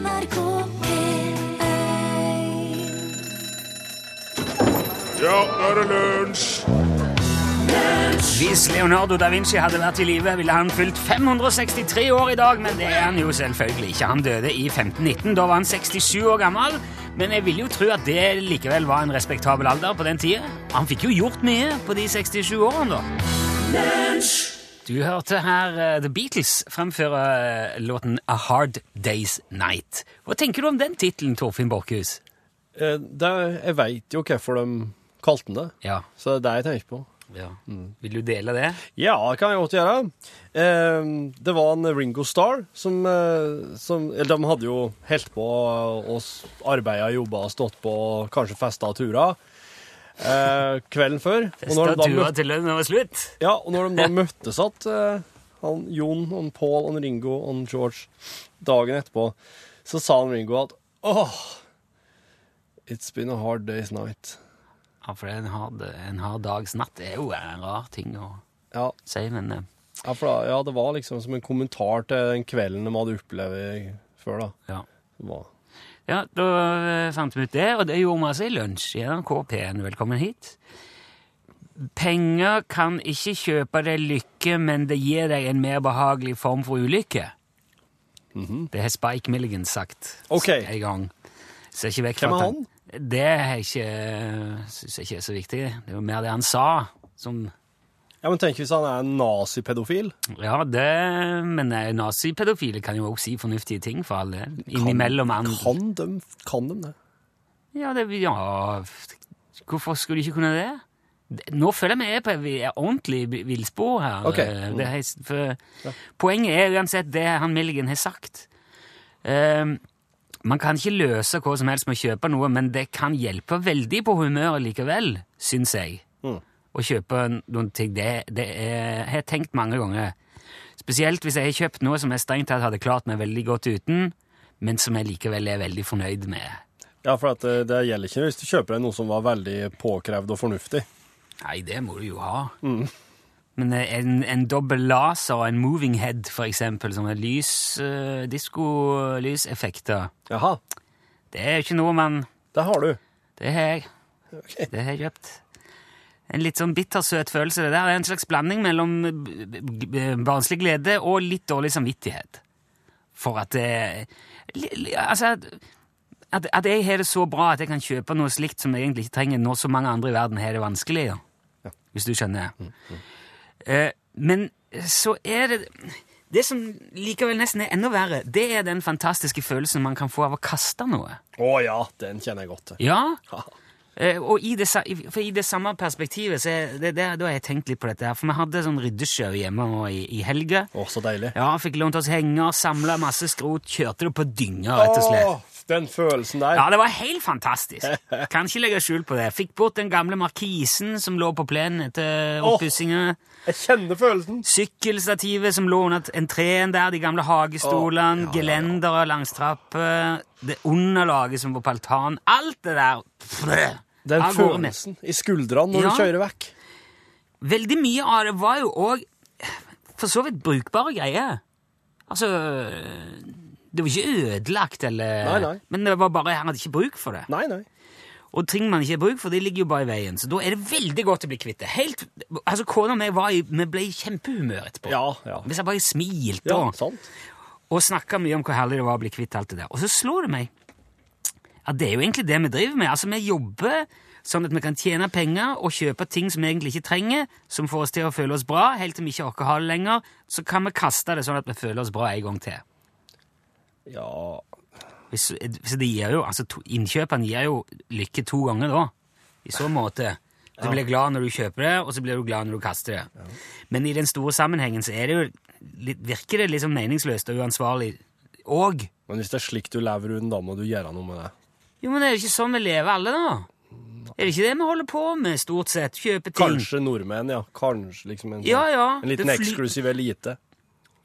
NRK P1 Ja, nå er det lunsj! Hvis Leonardo da Vinci hadde vært i live, ville han fylt 563 år i dag, men det er han jo selvfølgelig ikke. Han døde i 1519. Da var han 67 år gammel, men jeg vil jo tro at det likevel var en respektabel alder på den tida. Han fikk jo gjort mye på de 67 årene, da. Du hørte her eh, The Beatles fremføre eh, låten A Hard Day's Night. Hva tenker du om den tittelen, Torfinn Borchhus? Eh, jeg veit jo hvorfor de kalte den det, Ja. så det er det jeg tenker på. ja. Vil du dele det? Ja, det kan jeg godt gjøre. Eh, det var en Ringo Starr som, eh, som Eller de hadde jo holdt på og arbeida og jobba, stått på, kanskje festa og tura eh, kvelden før. Og når, de da til den var slutt? ja, og når de da møttes igjen, eh, han Jon, og Paul, og Ringo og George, dagen etterpå, så sa han Ringo at åh, it's been a hard day's night. Ja, for en hard, en hard dags natt er jo en rar ting å Ja, si, men eh, Ja, for da, ja, det var liksom som en kommentar til den kvelden de hadde opplevd før, da. ja. Det var, Ja, da eh, fant vi ut det, og det gjorde vi altså i lunsj i NRK P1. Velkommen hit. Penger kan ikke kjøpe deg lykke, men det gir deg en mer behagelig form for ulykke. Det har Spike Milligan sagt okay. en gang. Så ikke vekk Hvem er han? Det er ikke, synes jeg ikke er så viktig. Det er jo mer det han sa, som ja, men tenk hvis han er en nazipedofil. Ja, det, men eh, nazipedofile kan jo også si fornuftige ting, for alle. Innimellom andre. Kan de, kan de det? Ja, det, ja, hvorfor skulle de ikke kunne det? Nå føler jeg vi er på et ordentlig vi- villspor her. Okay. Mm. Er, ja. Poenget er uansett det han Milligan har sagt. Um, man kan ikke løse hva som helst med å kjøpe noe, men det kan hjelpe veldig på humøret likevel, syns jeg. Mm. Å kjøpe noen ting. Det, det er, har jeg tenkt mange ganger. Spesielt hvis jeg har kjøpt noe som jeg strengt tatt hadde klart meg veldig godt uten, men som jeg likevel er veldig fornøyd med. Ja, for at det, det gjelder ikke hvis du kjøper deg noe som var veldig påkrevd og fornuftig. Nei, det må du jo ha. Men eh, en, en dobbel laser og en moving head, for eksempel, som er lys, uh, diskolyseffekter, Jaha, det er jo ikke noe man det har du. Det har jeg. Det har jeg kjøpt. En litt sånn bittersøt følelse. Det der er en slags blanding mellom b- barnslig glede og litt dårlig samvittighet. For at det li- Altså at, at jeg har det så bra at jeg kan kjøpe noe slikt som jeg egentlig ikke trenger, når så mange andre i verden har det vanskelig. Ja. Hvis du skjønner. Eh, men så er det Det som likevel nesten er enda verre, det er den fantastiske følelsen man kan få av å kaste noe. Å ja, den kjenner jeg godt til. Ja. Eh, og i det, i- det samme perspektivet så det, det, da har jeg tenkt litt på dette her. For vi hadde sånn ryddesjau hjemme nå i, i helga. Å, så deilig. Ja, fikk lånt oss henger, samla masse skrot, kjørte det på dynga, rett og slett. Åh, den følelsen der. Ja, det var helt fantastisk. Kan ikke legge skjul på det. Fikk bort den gamle markisen som lå på plenen etter oppussinga. Jeg kjenner følelsen. Sykkelstativet som lå under entreen der, de gamle hagestolene, ja, gelendere langs trapper, det underlaget som var på altanen. Alt det der. Pff, Den jeg følelsen i skuldrene når Ja. du kjører vekk. Veldig mye av det var jo òg for så vidt brukbare greier. Altså Det var ikke ødelagt, eller Nei, nei. Men det var bare jeg hadde ikke bruk for det. Nei, nei. Og ting man ikke har bruk for, det ligger jo bare i veien. Så da er det veldig godt å bli kvitt det. Helt, altså Kona og jeg vi ble i kjempehumør etterpå. Ja, ja. Hvis jeg bare smilte Ja, og, sant. og snakka mye om hvor herlig det var å bli kvitt alt det der. Og så slår det meg at det er jo egentlig det vi driver med. Altså, Vi jobber sånn at vi kan tjene penger og kjøpe ting som vi egentlig ikke trenger, som får oss til å føle oss bra, helt til vi ikke orker ha det lenger. Så kan vi kaste det sånn at vi føler oss bra en gang til. Ja, Hvis, hvis det gir jo, altså to, Innkjøpene gir jo lykke to ganger da, i så måte. Du blir glad når du kjøper det, og så blir du glad når du kaster det. Men i den store sammenhengen så er det jo virker det liksom meningsløst og uansvarlig. Og men hvis det er slik du lever rundt, da må du gjøre noe med det. Jo, men er det ikke sånn vi lever alle, da? Er det ikke det vi holder på med, stort sett? Kjøpe ting? Kanskje nordmenn, ja. Kanskje liksom en, sånn- Ja, ja. en liten eksklusiv elite.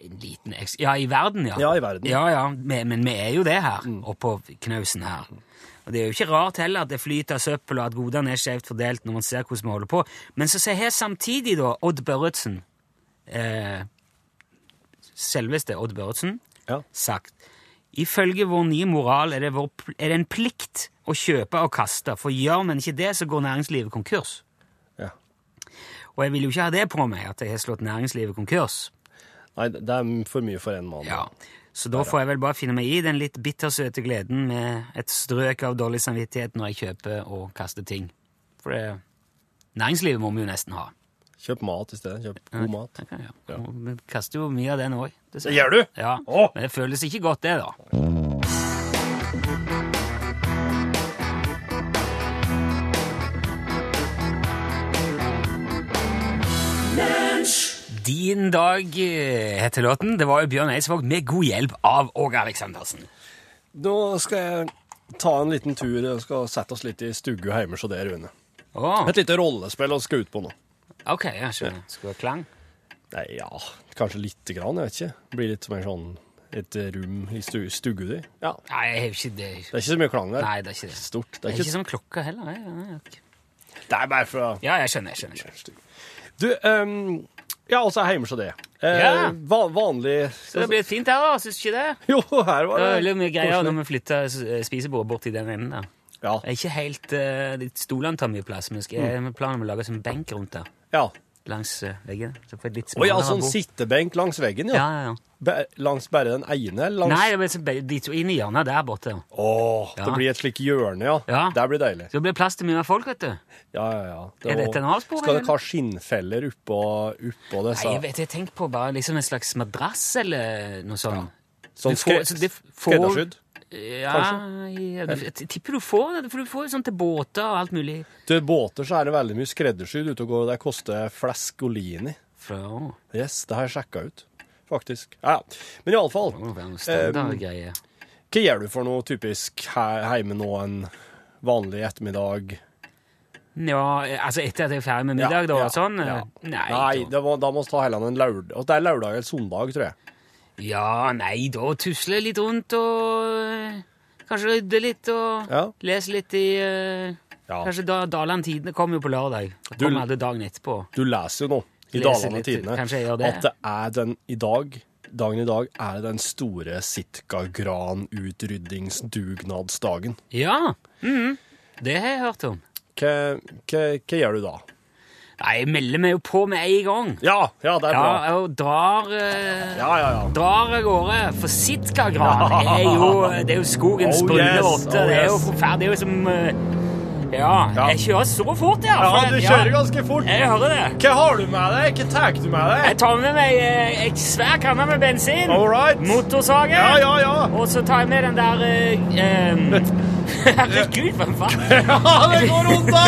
En liten eks... Ja, i verden, ja. Ja, i verden. Ja, ja, Men, men vi er jo det her, oppå knausen her. Og det er jo ikke rart heller at det flyter søppel, og at godene er skjevt fordelt når man ser hvordan vi holder på. Men så ser jeg samtidig da Odd Børretzen, eh, selveste Odd Børretzen, Ja. sagt Ifølge vår nye moral er det, vår, er det en plikt å kjøpe og kaste, for gjør man ikke det, så går næringslivet konkurs. Ja. Og jeg vil jo ikke ha det på meg, at jeg har slått næringslivet konkurs. Nei, det er for mye for en mann. Ja. Så da får jeg vel bare finne meg i den litt bittersøte gleden med et strøk av dårlig samvittighet når jeg kjøper og kaster ting. For det, næringslivet må vi jo nesten ha. Kjøp mat i stedet. Kjøp god mat. Det ja. Ja. Vi kaster jo mye av den òg. Gjør du? Ja. Åh. Men det føles ikke godt, det, da. Din dag eh, heter låten. Det var jo Bjørn Eidsvåg med god hjelp av Åge Aleksandersen. Nå skal jeg ta en liten tur og skal sette oss litt i stugu hjemme hos deg, Rune. Åh, Et lite rollespill å skal ut på nå. Ok, jeg skjønner. Du ha klang? Nei, ja, kanskje lite grann, jeg vet ikke. Det blir litt mer sånn et rum i stu, stugu di. Ja. Nei, jeg har ikke det. Det er ikke så mye klang der. Nei, det er ikke det. Stort. Det Det er er ikke ikke, som klokka heller. Nei, nei, det er bare for å Ja, jeg skjønner. jeg skjønner. Du, um, ja, altså er hjemme hos deg. Eh, Ja. va vanlig Så det blir fint her, da. Syns du ikke det? Jo, her var Det var det veldig mye greier når vi flytta spisebordet bort i den enden der. Ja. Det er ikke helt uh, Stolene tar mye plass, men skal med planen om å lage en benk rundt der. ja. Langs uh, veggen. Så får jeg litt oh, ja, sånn bord. sittebenk langs veggen, ja. Ja, ja, ja. Be langs bare den ene? Langs... Nei, det blir så de to inn i hjørnet der borte. Åh, det Ja. blir et slikt hjørne, ja. Ja. Det blir deilig. Så det blir plass til mye folk, vet du. Ja, ja, ja. Er dette en avspor? Skal dere ha skinnfeller oppå, oppå disse Nei, jeg vet, jeg tenker på bare liksom en slags madrass eller noe sånt. Sånn det skreddersydd? Ja, jeg, jeg tipper du får det, for du får sånn til båter og alt mulig. Til båter så er det veldig mye skreddersydd ute og går, og det koster flaskolini. Fra, Yes, det har jeg sjekka ut, faktisk. Ja, ja. Men iallfall, standardgreie. hva gjør du for noe typisk hjemme nå en vanlig ettermiddag? Ja, altså etter at jeg er ferdig med middag, da, ja, sånn? ja. eh, Nei, Nei, da, det må, da må vi ta heller en lørdag. Det er lørdag eller søndag, tror jeg. Ja, nei, da tusler jeg litt rundt og eh, kanskje rydde litt og Ja. lese litt i uh, Ja. Kanskje da Daland Tidene kommer jo på lørdag. Da Du- kommer alle dagen etterpå. Du leser jo nå i gjør det. at det er den i dag Dagen i dag er den store Sitka-gran-utryddingsdugnadsdagen. Ja, mhm, det har jeg hørt om. Hva, hva, hva gjør du da? Nei, jeg melder meg jo på med en gang. Ja, ja, det er bra. Ja, og drar eh, Ja, ja, ja. drar av gårde. For Sitkagran er jo, det er jo skogens Oh, brune yes, votte. oh, det er jo yes. forferdelig. Det er jo som eh, Ja, Ja. jeg kjører så fort, ja. Ja, for- du kjører ganske fort. Jeg hører det. Hva har du med deg? Hva tar du med deg? Jeg tar med meg eh, en svær kanne med bensin. All right. Motorsage. Ja, ja, ja. Og så tar jeg med den der eh, eh, Herregud, hvem faen? Ja, det går unna!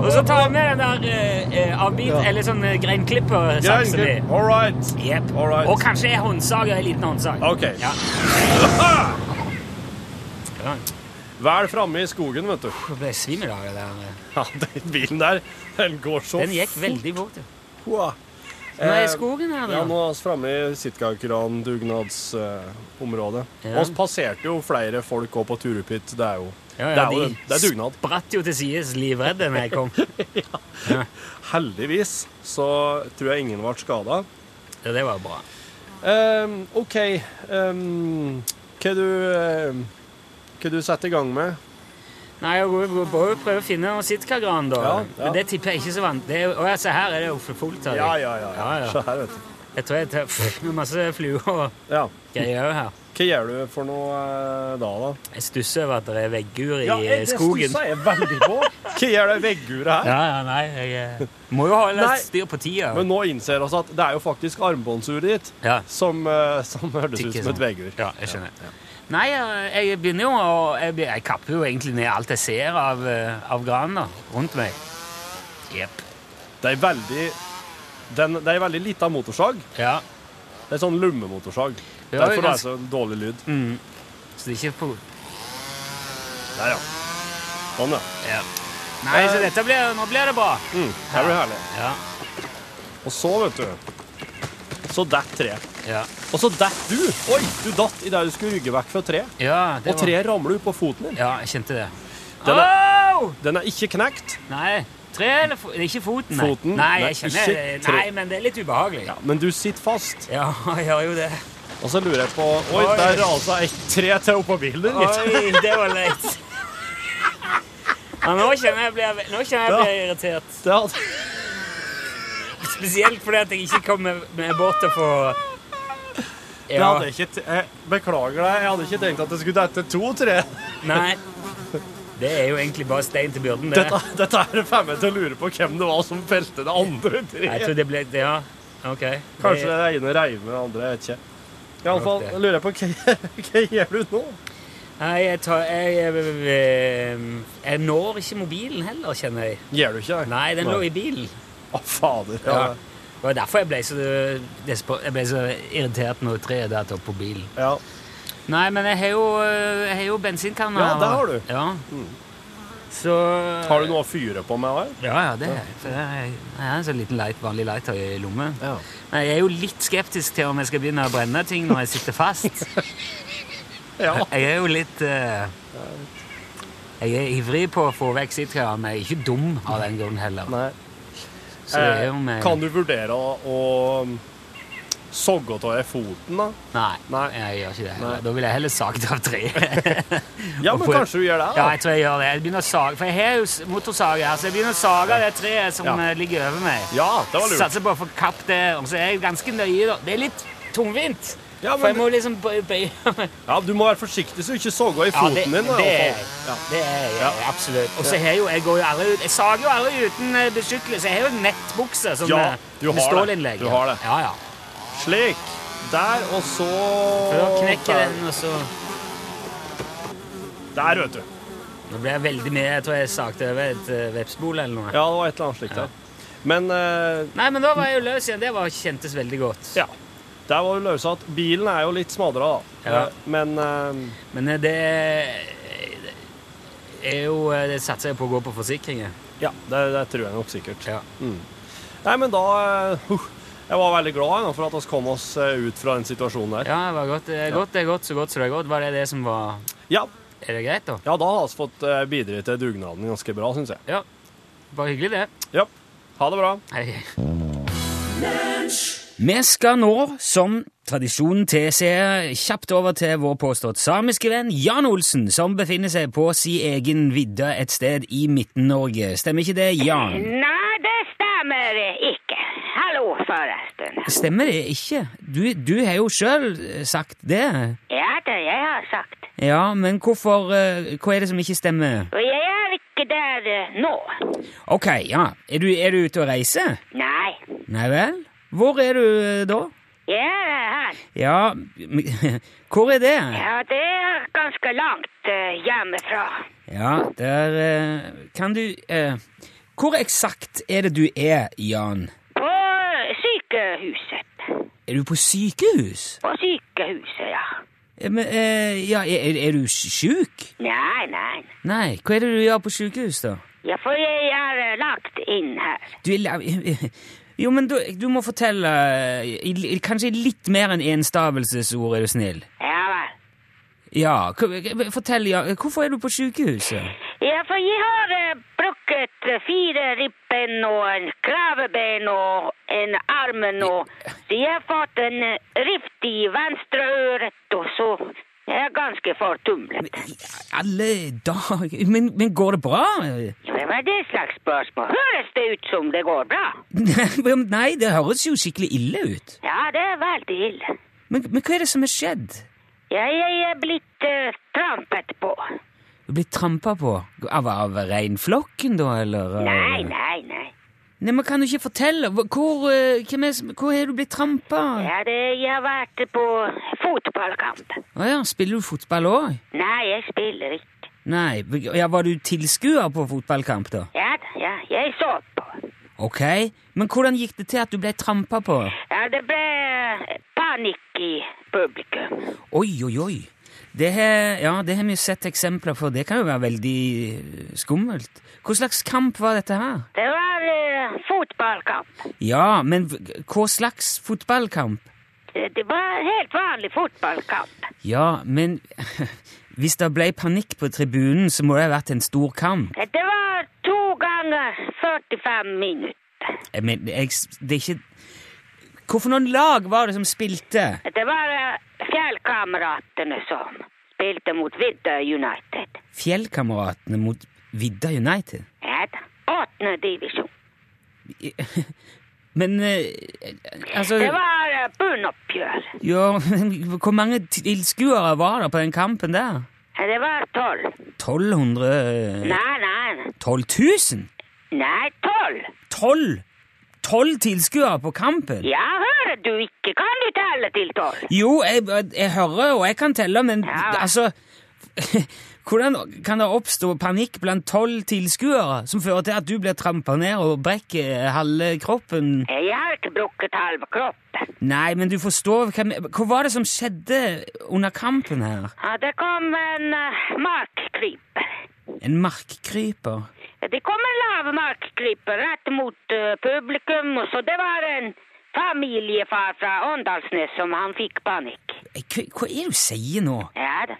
Og så tar jeg med den der eh, avbit, avbit, eller sånn uh, greinklipper-saksen min. All right. Yep. All right. Og kanskje en håndsag, en liten håndsag. Ok. Ja. Ja, Vel framme i skogen, vet du. Jeg ble svimmel av det der. Ja, den bilen der, den går så Den gikk veldig fort. ja. Wow. Nå er Eh, i skogen her, Ja, nå er vi framme i Sitkakran-dugnadsområdet. Ja. Vi passerte jo flere folk òg på tur opp hit. Det er jo, Ja, det er jo de det er dugnad. spratt jo til sides livredde når jeg kom. Heldigvis så tror jeg ingen ble skada. Ja, det var bra. Ehm, OK Um, Hva du ehm, Hva du setter i gang med? Nei, jeg bør prøve å finne noen sitkagran, da. Ja, ja. Men det tipper jeg ikke så vant. Det er, å, ja, se her er det jo fullt av Ja, dem. ja, ja. Ja, ja. Se her, vet du. Jeg tror jeg tar pff, masse fluer og Ja. greier her. Hva gjør du for noe eh, da, da? Jeg stusser over at det er veggur i Ja, eh, det stusser jeg veldig på. Hva gjør det vegguret her? Ja, ja, nei, jeg eh, må jo ha litt styr på tida. Men nå innser vi at det er jo faktisk armbåndsuret ditt Ja, som, eh, som hørtes ut som et sånn. veggur. ja, jeg skjønner. Nei, jeg, jeg begynner jo å jeg, jeg kapper jo egentlig ned alt jeg ser av, eh, av gran da, rundt meg. Jepp. Det er veldig den, Det er veldig lita motorsag. Ja. Det er sånn lummemotorsag. Ja, Derfor er det er så dårlig lyd. Mm. Så det er ikke på Der, ja. Sånn, ja. ja. Nei, så dette blir, nå blir det bra. Mm, det blir herlig. Ja, Og så, vet du Så detter treet. Ja. Og så datt du! Oi, du datt i der du skulle rygge vekk fra treet. ja og Og treet ramler ut på foten din. Ja, jeg kjente det. Den Au! Den er ikke knekt, Nei, tre eller fo er ikke foten, nei. Foten? Nei, Nei, kjenner. Nei, men det er litt ubehagelig. ja, men du sitter fast. Ja, jeg gjør jo det. Og så lurer jeg på Oi, Oi. der rasa et tre til oppå bilen din. Oi, det var leit. Nå kjenner jeg blir, nå kjenner jeg blir irritert. Spesielt fordi at jeg ikke kom med, med båt til å få Ja, ikke jeg Beklager deg, jeg hadde ikke tenkt at det skulle dette to tre. nei. Det er jo egentlig bare stein til byrden, det. Dette, dette er det meg til å lure på hvem det var som felte det andre Jeg treet. tror det ble Ja, OK. Kanskje Det- det ene reiv med det andre, jeg vet ikke. I alle fall lurer jeg på hva, hva gjør du nå? Nei, jeg, tar, jeg, jeg, jeg når ikke mobilen heller, kjenner jeg. Gjør du ikke det? Nei, den lå i bilen. Å, fader. Ja. Ja. Det var derfor jeg ble så, jeg ble så irritert når treet datt opp på bilen. ja. Nei, men jeg har jo, jeg har jo bensinkanner. Ja, det har du. Ja. Så Har du noe å fyre på med her? Ja, ja, det er jeg. Jeg har en sånn liten light, vanlig lighter i lommen. Ja. Men jeg er jo litt skeptisk til om jeg skal begynne å brenne ting når jeg sitter fast. ja. Jeg er jo litt uh, Jeg er ivrig på å få vekk sitkeren, men jeg er ikke dum av den grunn heller. Nei. Så det er jo Eh, Kan du vurdere å, å sogge av deg foten, da? Nei, Nei. jeg gjør ikke det. Nei. Da vil jeg heller saget av treet. Ja, men kanskje du gjør det? da? Ja, jeg tror jeg gjør det. Jeg begynner å sage, For jeg har jo motorsag her, så jeg begynner å sage det treet som Ja. eh, ligger over meg. Ja, det var lurt. Satser på å få kapp det. Og så er jeg ganske nøye, da. Det er litt tungvint. Ja, For jeg må liksom bøye meg. ja, du må være forsiktig så du ikke sogger i Ja, foten det, din. det er jeg. Ja. Det er jeg, Ja. absolutt. Og så har jo Jeg går jo aldri ut Jeg sager jo aldri uten eh, beskyttelse. Jeg har jo nettbukse som Ja, eh, du med stålinnlegg. Du har det. Ja, ja. Slik. Der, og så For da knekker den, og så Der, vet du. Nå ble jeg veldig med. Jeg tror jeg sagte over et uh, vepsebol eller noe. Ja, det var et eller annet slikt ja. Men uh... Nei, men da var jeg jo løs igjen. Det var, kjentes veldig godt. ja. Der var det løse at bilen er jo litt smadra, da. Ja. Eh, Men uh, Men eh, det er jo Det satser jeg på å gå på forsikringer. ja, det, det tror jeg nok sikkert. Ja. Nei, men da uh, Jeg var veldig glad nå for at vi kom oss ut fra den situasjonen der. Ja, det var godt. Det er godt, det er godt, så godt så det er godt. Var det det som var Ja, Er det greit, da? ja da har vi fått eh, bidra til dugnaden ganske bra, syns jeg. Ja. Bare hyggelig, det. Ja. Ha det bra. Hei. Vi skal nå, som tradisjonen tilsier, kjapt over til vår påstått samiske venn Jan Olsen, som befinner seg på si egen vidde et sted i Midten-Norge. Stemmer ikke det, Jan? Nei, det stemmer ikke. Hallo, forresten. Stemmer det ikke? Du, du har jo sjøl sagt det. Ja, det jeg har sagt. Ja, men hvorfor eh, Hva er det som ikke stemmer? Og jeg er ikke der eh, nå. Ok, ja. Er du, er du ute og reiser? Nei, Nei vel? Hvor er du eh, da? jeg er her. Ja, hvor er det? Ja, det er ganske langt eh, hjemmefra. Ja, der eh, Kan du Hvor eksakt er det du er, Jan? På sykehuset. Er du på sykehus? På sykehuset, ja. Men, ja, er, er du sjuk? Nei, nei. Nei, hva er det du gjør på sykehus, da? Ja, for jeg er lagt inn her. Du er la- Jo, men du, du må fortelle i, i, Kanskje litt mer enn enstavelsesord, er du snill. Ja vel. Ja, fortell, ja. Hvorfor er du på sykehuset? Ja, for jeg har eh, brukket eh, fire ribben og en kraveben og en armen og Så jeg har fått en eh, rift i venstre øret, og så jeg er ganske fortumlet. Alle dager Men, men går det bra? Hvem er det slags spørsmål. Høres det ut som det går bra? Nei, det høres jo skikkelig ille ut. Ja, det er veldig ille. Men, men hva er det som har skjedd? Jeg, jeg er blitt uh, trampet på. Du er blitt trampa på? Av, av reinflokken, da, eller? Nei, nei, nei. Nei, men Kan du ikke fortelle? Hvor, eh, hvor er du blitt trampa? Ja, det, jeg har vært på fotballkamp. Å ja, spiller du fotball òg? Nei, jeg spiller ikke. Nei, ja, Var du tilskuer på fotballkamp, da? Ja, ja, jeg så på. Ok, Men hvordan gikk det til at du ble trampa på? Ja, det ble panikk i publikum. Oi, oi, oi. Det har, ja, det har vi sett eksempler på. Det kan jo være veldig eh, skummelt. Hva slags kamp var dette her? Det var uh, fotballkamp. Ja, men hva slags fotballkamp? Det var helt vanlig fotballkamp. Ja, men hvis det ble panikk på tribunen, så må det ha vært en stor kamp. Det var to ganger 45 minutter. Eh, Men jeg, det er ikke Hvorfor noen lag var det som spilte? Det var eh, Fjellkameratene som spilte mot Vidda United. Fjellkameratene mot Vidda United. Ja da. Åttende divisjon. Men eh, altså Det var eh, bunnoppgjør. Ja, men hvor mange tilskuere var det på den kampen der? Det var tolv. 1200 eh, Nei, nei. 12 000? Nei, tolv. 12? 12 tilskuere på kampen? Ja, hører du ikke? Kan du telle til tolv? Jo, jeg, jeg hører og jeg kan telle, men Ja. altså Hvordan kan det oppstå panikk blant tolv tilskuere som fører til at du blir trampa ned og brekker halve kroppen? Jeg har ikke brukket halve kroppen. Nei, men du forstår hva, hva var det som skjedde under kampen her? Ja, det kom en uh, markkryper. En markkryper? Det kom en lav markkryper rett mot uh, publikum, så det var en familiefar fra Åndalsnes som han fikk panikk. Hva, hva er det du sier nå? Ja da.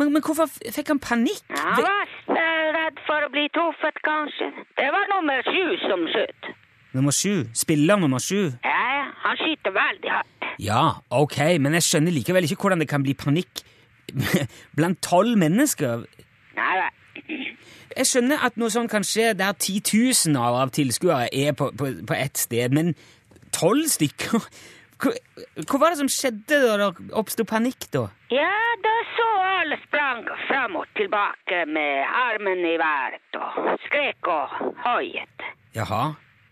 Men, men hvorfor fikk han panikk? Han var eh, redd for å bli truffet, kanskje. Det var nummer sju som skjøt. Nummer sju? Spiller nummer sju? Ja, ja, han skyter veldig hardt. Ja, ok, men jeg skjønner likevel ikke hvordan det kan bli panikk blant tolv mennesker. Nei vel. Jeg skjønner at noe sånt kan skje der titusener av tilskuere er på, på, på ett sted, men tolv stykker hva, hva var det som skjedde da det oppsto panikk, da? Ja, da så alle sprang fram og tilbake med armen i været og skrek og hoiet. Jaha,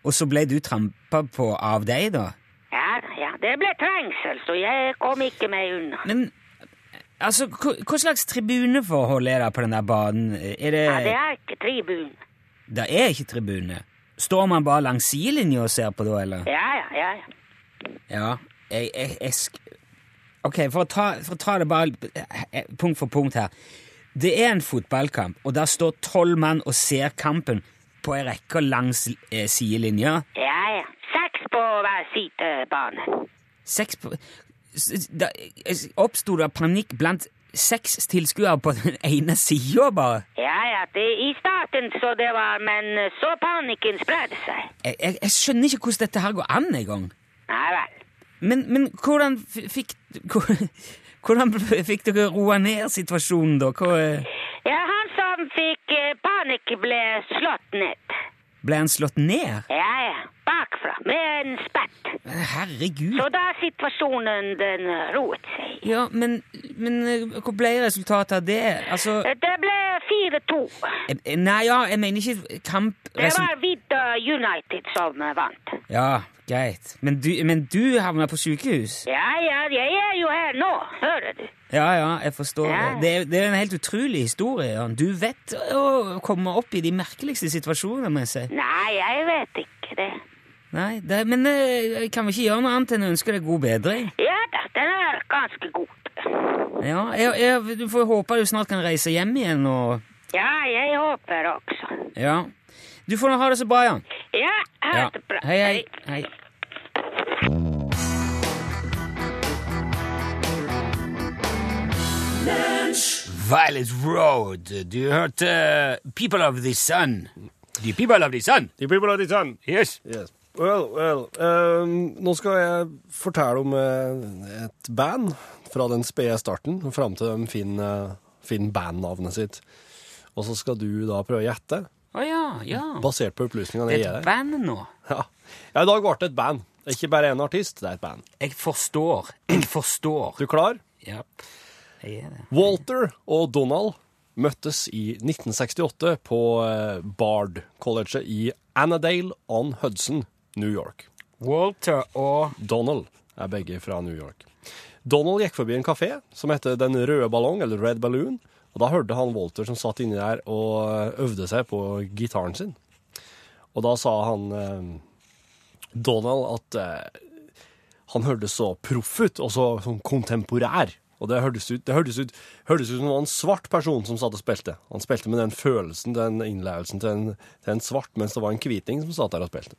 og så ble du trampa på av deg, da? Ja, ja, det ble trengsel, så jeg kom ikke meg unna. Men altså, hva, hva slags tribuneforhold er det på den der banen? Er det, Ja, det er ikke tribun. det er ikke tribune. Står man bare langs sidelinja og ser på da, eller? Ja, ja, ja. Ja. Jeg, jeg, jeg sk... Ok, for å, ta, for å ta det bare punkt for punkt her. Det er en fotballkamp, og der står tolv mann og ser kampen på ei rekke langs eh, sidelinja. Ja, ja. Seks på hver sidebane. Seks på da- Oppsto det panikk blant seks tilskuere på den ene sida, bare? Ja, ja, det i starten så det var, men så panikken spredde seg. Jeg, jeg, jeg skjønner ikke hvordan dette her går an engang. Nei vel. Men, men hvordan fikk Hvordan fikk dere roa ned situasjonen, da? Hva, eh, Ja, han som fikk eh, panikk ble slått ned. Ble han slått ned? Ja, ja, bakfra, med en spett. Herregud. Så da situasjonen den eh, roet seg. Ja, men, men eh, hva ble resultatet av det? Altså Eh, Det ble 4-2. eh, Nei, ja, jeg mener ikke kamp... Det var Vidda United som eh, vant. Ja, greit. Men du, men du havna på sykehus? Ja, ja, jeg er jo her nå, hører du. Ja, ja, jeg forstår. Ja. Det, det er en helt utrolig historie. Jan. Du vet å komme opp i de merkeligste situasjoner, må jeg si. Nei, jeg vet ikke det. Nei, det, men eh, kan vi ikke gjøre noe annet enn å ønske deg god bedring? Ja da, den er ganske god. Ja, jeg, jeg, Du får håpe du snart kan reise hjem igjen og Ja, jeg håper også. Ja. Du får ha det så bra, Jan. Ja, ha det bra. Hei, hei. hei. Violet Road. Du hørte People of the Sun. The People of the Sun. The people of the sun. Yes. Yes. Well, well. Um, nå skal jeg fortelle om eh, et band fra den spede starten fram til de finner, finner bandnavnet sitt. Og så skal du da prøve å gjette, Å ja, ja. basert på opplysningene Det er et band nå. Ja. ja, i dag ble det et band. Ikke bare én artist, det er et band. Jeg forstår. Jeg forstår. Du klar? Ja. Er. Walter og Donald møttes i 1968 på eh, Bard College i Annadale on Hudson, New York. Walter og Donald er begge fra New York. Donald gikk forbi en kafé som heter Den røde ballong, eller Red Balloon, og da hørte han Walter som satt inni der og øvde seg på gitaren sin. Og da sa han eh, Donald at eh, han hørtes så proff ut, og så sånn kontemporær. Og det hørtes ut, det hørtes ut, hørtes ut som en svart person som satt og spilte. Han spilte med den følelsen, den innlevelsen til en, til en svart, mens det var en hviting som satt der og spilte.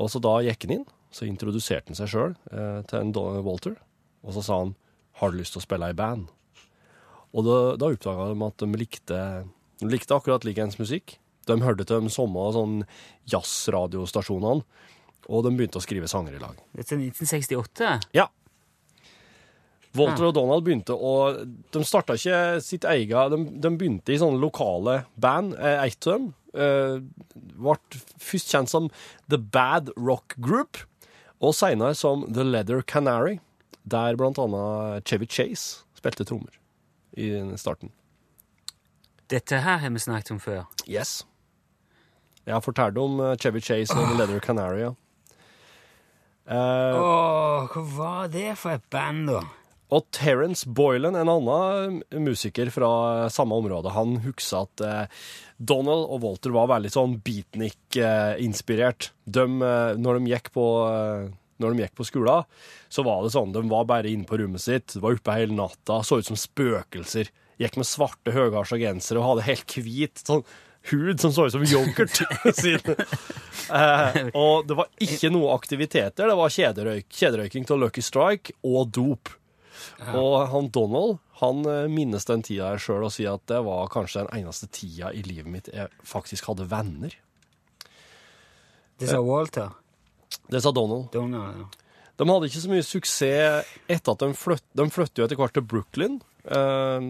Og så da gikk han inn, så introduserte han seg sjøl eh, til en Walter, og så sa han 'Har du lyst til å spille i band?' Og da, da oppdaga de at de likte, de likte akkurat likeens musikk. De hørte til de samme sånn jazzradiostasjonene, og de begynte å skrive sanger i lag. Dette er 1968. Ja. Walter og Donald begynte å De starta ikke sitt eget de, de begynte i sånne lokale band. Eh, Ett av dem eh, ble først kjent som The Bad Rock Group, og seinere som The Leather Canary, der blant annet Chevy Chase spilte trommer i starten. Dette her har vi snakket om før. Yes. Jeg har fortalt om eh, Chevy Chase og The Leather Canary. Ja. uh, oh, hva var det for et band, da? Og Terence Boylan, en annen musiker fra samme område, han husker at eh, Donald og Walter var veldig sånn beatnik-inspirert. Eh, når, de gikk på, eh, når de gikk på skolen, så var det sånn, de var bare inne på rommet sitt, var oppe hele natta, så ut som spøkelser. Gikk med svarte høyhalsa gensere og hadde helt hvit sånn hud som så ut som yoghurt. eh, og det var ikke noe aktiviteter, det var kjederøyk, kjederøyking til Lucky Strike og dop. Og han Donald han eh, minnes den tida her sjøl og sier at det var kanskje den eneste tida i livet mitt jeg faktisk hadde venner. Det sa Walter. Det sa Donald. Donald, ja. De hadde ikke så mye suksess etter at de flytt, de flyttet jo etter hvert til Brooklyn. Eh,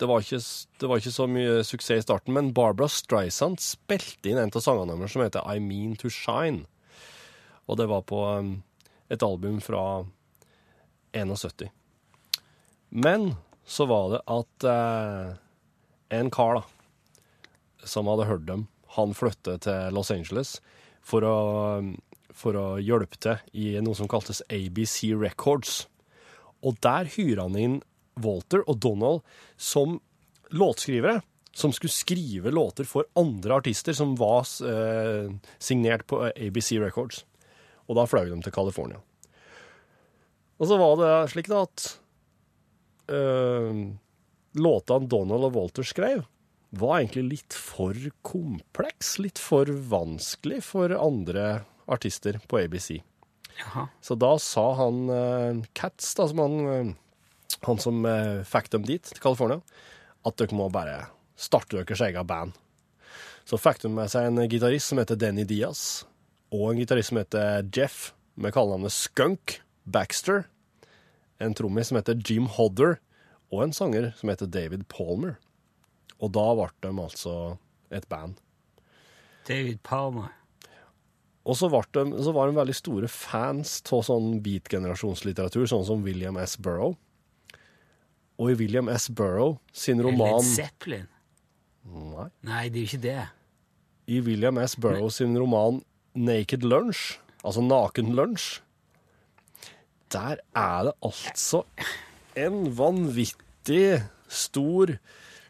Det var, ikke, det var ikke så mye suksess i starten, men Barbara Streisand spilte inn en av sangene deres som heter I Mean To Shine. Og det var på eh, et album fra 71. Men så var det at eh, en kar da, som hadde hørt dem, han flyttet til Los Angeles for å, for å hjelpe til i noe som kaltes ABC Records. Og der hyra han inn Walter og Donald som låtskrivere, som skulle skrive låter for andre artister som var eh, signert på ABC Records. Og da fløy de til California. Og så var det slik da at eh, låtene Donald og Walter skrev, var egentlig litt for kompleks, litt for vanskelig for andre artister på ABC. Jaha. Så da sa han eh, Cats, da, som han, eh, han som eh, fikk dem dit, til California, at dere må bare starte deres eget band. Så fikk de med seg en gitarist som heter Denny Diaz, og en gitarist som heter Jeff, med kallenavnet Skunk Baxter, en trommis som heter Jim Hodder, og en sanger som heter David Palmer. Og da ble de altså et band. David Palmer. Og så, de, så var de veldig store fans av sånn beat-generasjonslitteratur, sånn som William S. Burrow. Og i William S. Burrow sin roman Led Zeppelin. Nei. Nei, det er jo ikke det. I William S. Burrow sin roman Naked Lunch, altså Naken lunsj, der er det altså en vanvittig stor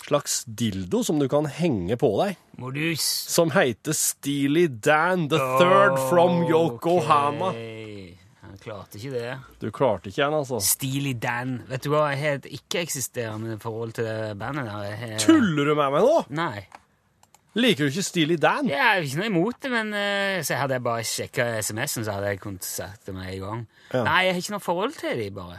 slags dildo som du kan henge på deg, Modus. som heter Steely Dan, the third from Yokohama. Okay. Han klarte ikke det. Du klarte ikke den, altså. Steely Dan. Vet du hva, jeg har et ikke-eksisterende forhold til det bandet der. Tuller du med meg nå? Nei. Liker du ikke Steely Dan? Jeg er ikke noe imot det, men eh, så hadde jeg bare sjekka SMS-en, så hadde jeg kunnet sagt det med en gang. Ja. Nei, jeg har ikke noe forhold til dem, bare.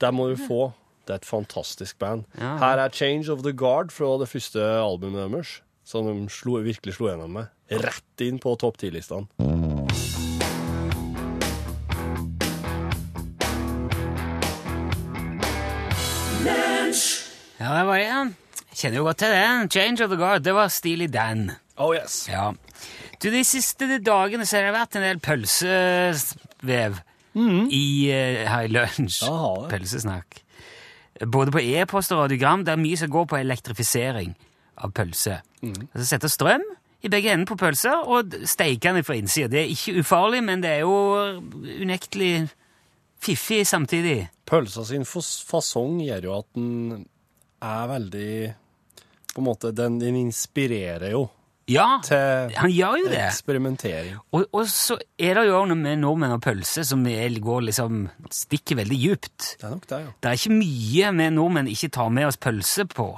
Der må du få. Det er et fantastisk band. Ja. Her er Change of the Guard fra det første albumet deres, som de slo, virkelig slo gjennom med. Rett inn på topp 10-listene. Ja, det var det. ja. Kjenner jo godt til den. Change of the Guard, det var Steely Dan. Oh yes. Ja. Du, De siste dagene så har det vært en del pølsevev i, uh, her i lunsj. Pølsesnakk. Både på e-post og radiogram. Det er mye som går på elektrifisering av pølse. Altså Sette strøm i begge ender på pølser og steike den fra innsida. Det er ikke ufarlig, men det er jo unektelig fiffig samtidig. Pølsa sin fasong gjør jo at den er veldig På en måte, den, den inspirerer jo Ja, til han gjør jo det. eksperimentering. Og, og så er det jo noe med nordmenn og pølse som går liksom stikker veldig djupt. Det er nok det, ja. Det er ikke mye vi nordmenn ikke tar med oss pølse på.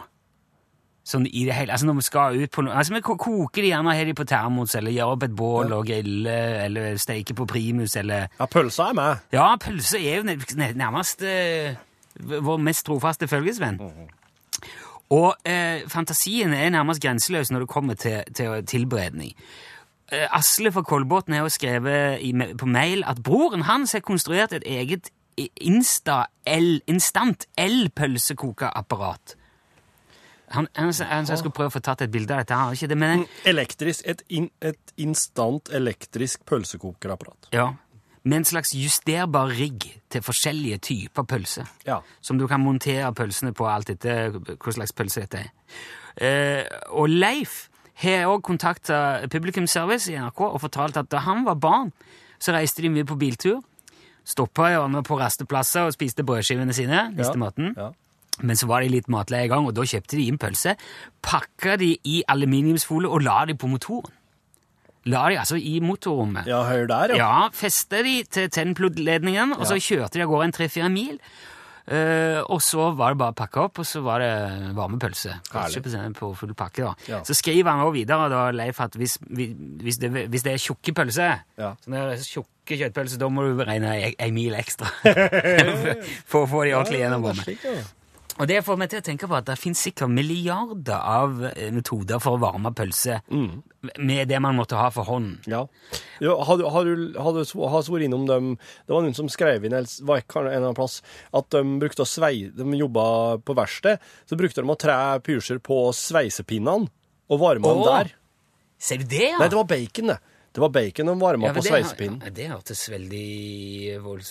Sånn i det hele, altså når vi skal ut på noe, altså vi koker de gjerne, har de på termos, eller gjør opp et bål og griller, eller steker på primus, eller... Ja, pølsa er med. Ja, pølse er jo nær- nær- nærmest uh, vår mest trofaste følgesvenn. Og eh, fantasien er nærmest grenseløs når det kommer til, til tilberedning. Eh, Asle fra Kolbotn har jo skrevet i, på mail at broren hans har konstruert et eget Insta L, Instant el-pølsekokeapparat. Han, han, han sa jeg skulle prøve å få tatt et bilde av dette, Han har ikke det, men Elektrisk, et, in, et instant elektrisk pølsekokerapparat. ja, med en slags justerbar rigg til forskjellige typer pølse. Ja. Som du kan montere pølsene på alt etter hva slags pølse dette er. Eh, og Leif har også kontakta Publikumsservice i NRK og fortalt at da han var barn, så reiste de mye på biltur. Stoppa hjørnet på rasteplasser og spiste brødskivene sine. Ja. maten. Ja. Men så var de litt matleie i gang, og da kjøpte de inn pølse. Pakka de i aluminiumsfolie og la de på motoren. La de altså i motorrommet. Ja, hør der, ja. Ja, festa de til tennplugledningen, og så kjørte de av gårde en tre-fire mil. Uh, og så var det bare å pakke opp, og så var det varme pølse. Herlig. 80% på full pakke, da. Ja. Så skriver han også videre, da, Leif, at hvis, hvis, det, hvis det er tjukke pølser, Ja. sånne der tjukke kjøttpølser, da må du regne ei, ei mil ekstra for å få de ordentlig gjennom ja. Og det får meg til å tenke på at det finnes sikkert milliarder av eh, metoder for å varme pølse Mm. med det man måtte ha for hånd. Ja. Jo, har, du, har, du, har du har vært innom dem Det var noen som skrev inn var ikke en eller annen plass, at de brukte å svei, de jobba på verksted, så brukte de å tre pysjer på sveisepinnene og varme dem der. Ser du det, ja? Nei, det var bacon, det. Det var bacon de varma Ja, på det- sveisepinnen. Det hørtes veldig volds...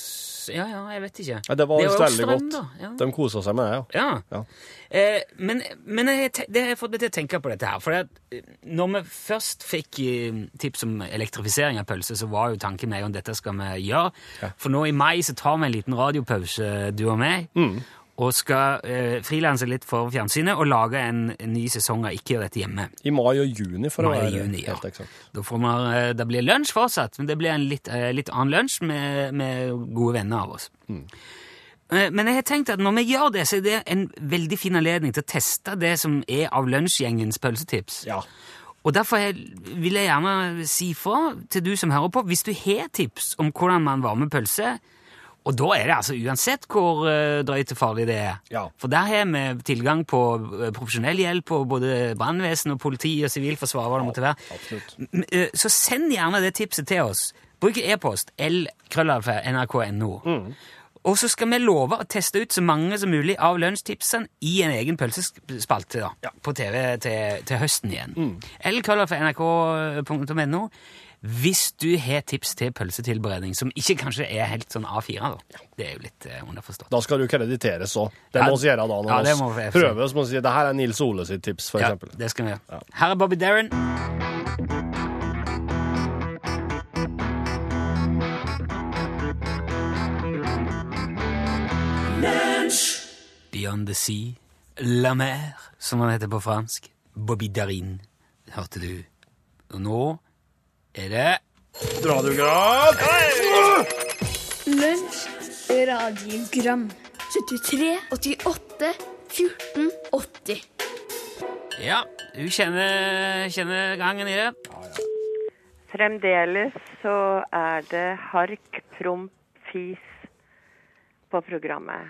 Ja, ja, jeg vet ikke. Ja, det var visst veldig strøm, godt. Ja. De koser seg med det, ja. Ja. Eh, men men jeg, det har fått meg til å tenke på dette her. For eh, når vi først fikk eh, tips om elektrifisering av pølse, så var jo tanken med om dette skal vi gjøre. For nå i mai så tar vi en liten radiopause, du og meg, Mm. Og skal eh, frilanse litt for fjernsynet og lage en, en ny sesong av Ikke gjør dette hjemme. I mai og juni, for å være juni, ja. helt eksakt. Da får man, eh, det blir lunsj fortsatt, men det blir en litt, eh, litt annen lunsj med, med gode venner av oss. Eh, Men jeg har tenkt at når vi gjør det, så er det en veldig fin anledning til å teste det som er av lunsjgjengens pølsetips. Ja. Og derfor vil jeg gjerne si fra til du som hører på, hvis du har tips om hvordan man varmer pølse, og da er det altså uansett hvor eh, drøyt og farlig det er. Ja. For der har vi tilgang på eh, profesjonell hjelp og både brannvesen og politi og sivilforsvar, hva det måtte være. Eh, Så send gjerne det tipset til oss. Bruk e-post l-krøllalfa.nrk.no. Mm. Og så skal vi love å teste ut så mange som mulig av lunsjtipsene i en egen pølsespalte da, på TV til, til høsten igjen. Mm. l-krøllalfa.nrk.no hvis du har tips til pølsetilberedning som ikke kanskje er helt sånn A4. da. Det er jo litt eh, underforstått. Da skal du krediteres òg. Det Ja, må vi gjøre da når ja, det vi må vi- prøver. Så må vi si det her er Nils Ole sitt tips, for Ja, eksempel. det skal vi gjøre. Her er Bobby Darren. Beyond the Sea, La Mer, som han heter på fransk. Bobby Darin, hørte du. Og nå er det Radiogram! Lunsj, radiogram 73, 88, 14, 80 Ja, du kjenner, kjenner gangen i det. Fremdeles så er det hark, promp, fis på programmet.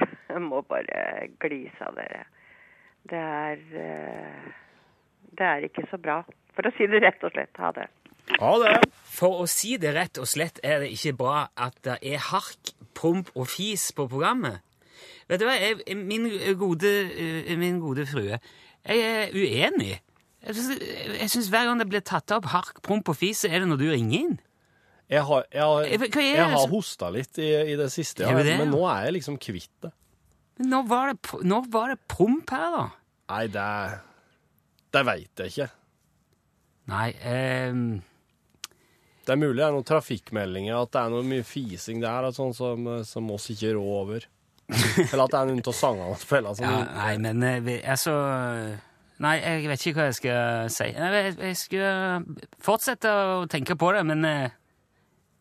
Jeg må bare glise av dere. Det er eh, Det er ikke så bra. For å si det rett og slett. Ha det. Ja, det. For å si det rett og slett er det ikke bra at det er hark, promp og fis på programmet. Vet du hva, jeg, min, gode, eh, min gode frue, jeg er uenig. Jeg syns, hver gang det blir tatt opp hark, promp og fis, så er det når du ringer inn. Jeg har, jeg har, Eh, jeg har hosta litt i, i det siste, ja, det, men nå er jeg liksom kvitt det. Men når var det, når var det promp her, da? Nei, det Det veit jeg ikke. Nei, ehm, Det er mulig det er noen trafikkmeldinger, at det er noe mye fising der, sånn som, som oss ikke rår over. Eller at det er noen av sangene som spiller som ja, nei, men eh, altså Nei, jeg vet ikke hva jeg skal si. Jeg, jeg skal fortsette å tenke på det, men eh,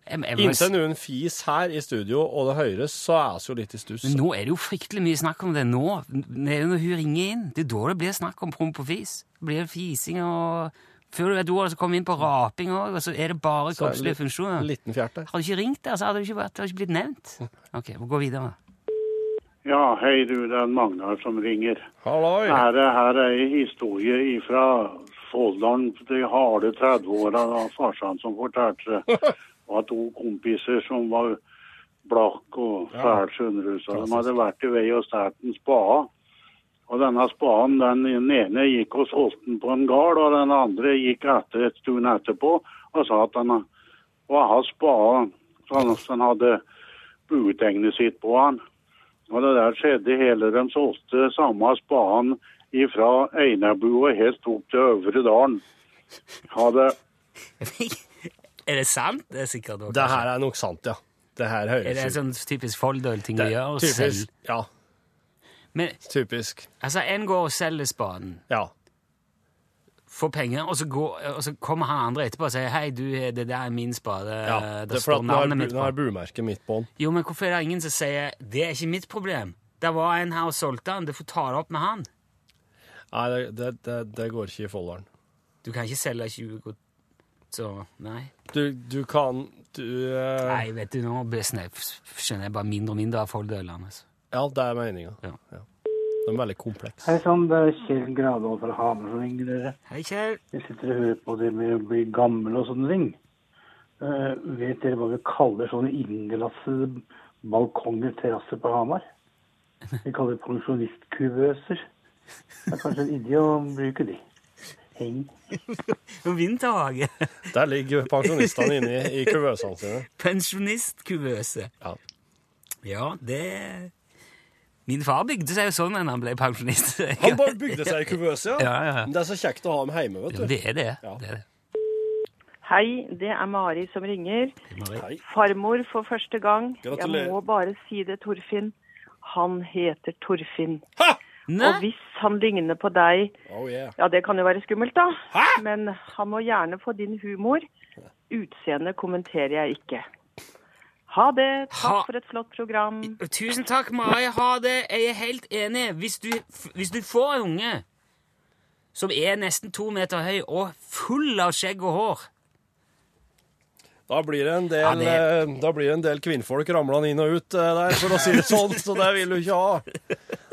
jeg, jeg, må- Inntil noen fis her i studio, og det høres, så er vi jo litt i stuss. Men nå er det jo fryktelig mye snakk om det nå. Det er jo når hun ringer inn. Det er da det blir snakk om promp og fis. Det blir fising og Før du vet ordet, så kom vi inn på raping òg, og så er det bare Så det kroppslige funksjoner. Liten fjerte. Hadde du ikke ringt der, så hadde det ikke, vært, hadde ikke blitt nevnt. Ok, vi går videre. Ja, hei du, det er Magnar som ringer. Halloi! Her er, her er en historie fra Folldalen, de harde 30-åra av farsan som fortalte det. var to kompiser som var blakk og fælt skjønner du. Så de hadde vært i vei og stjålet en spade. Og denne spaden, den ene gikk solgte den på en gard, og den andre gikk etter et stund etterpå og sa at den var hans spade, sånn at han hadde buetegnet sitt på han. Og det der skjedde hele de solgte samme spaden ifra Einabua helt opp til Øvre Dalen. Hadde er det sant? Det er sikkert også, Det her er nok sant, ja. Det her Er det en sånn typisk Folldøl-ting å gjøre? Typisk. Ja, Men typisk. altså, en går og selger spaden, Ja. får penger, og så, går, og så kommer han andre etterpå og sier 'Hei, du, det der er min spade'. ja. Det, er fordi står at nå har, navnet mitt nå på. bumerket mitt på den. Jo, men hvorfor er det ingen som sier 'Det er ikke mitt problem'? Det var en her og solgte den, du får ta det opp med han. Nei, det, det, det, det går ikke i folderen. Du kan ikke selge 20 godt Så nei. Du, du kan du, eh, Nei, vet du, nå skjønner jeg bare mindre og mindre av folderen, Altså. Ja, det er meninga. Ja. De er veldig komplekse. Hei sann, det er Kjell Gradal fra Hamar som ringer dere. Hei, Kjell. Jeg sitter og hører på det med å bli gammel og sånne ting. Uh, vet dere hva vi kaller sånne innglassede balkonger, terrasser på Hamar? Vi kaller det pensjonistkuvøser. Det er kanskje en idé å bruke de. Hei. Vinterhage. Der ligger pensjonistene inne i, i kuvøsene sine. Pensjonistkuvøse. Ja. Ja, det Min far bygde seg jo sånn da han ble pensjonist. Han bare bygde seg i kuvøse, ja. Ja, ja, ja. Men Det er så kjekt å ha dem hjemme, vet Jo, du. det er det. Ja. det, er det. Hei, det er Mari som ringer. Hei. Farmor for første gang. Gratulerer. Jeg må bare si det, Torfinn. Han heter Torfinn. Nei, Og hvis han ligner på deg, Oh yeah. ja det kan jo være skummelt da, men han må gjerne få din humor. Utseende kommenterer jeg ikke. Ha det. Ha- Takk for et flott program. Tusen takk, Mari. Ha det. Jeg er helt enig. Hvis du, hvis du får en unge som er nesten to meter høy og full av skjegg og hår Da blir det en del, Ja, det- eh, da blir det en del kvinnfolk ramlende inn og ut eh, der, for å si det sånn, så det vil du ikke ha.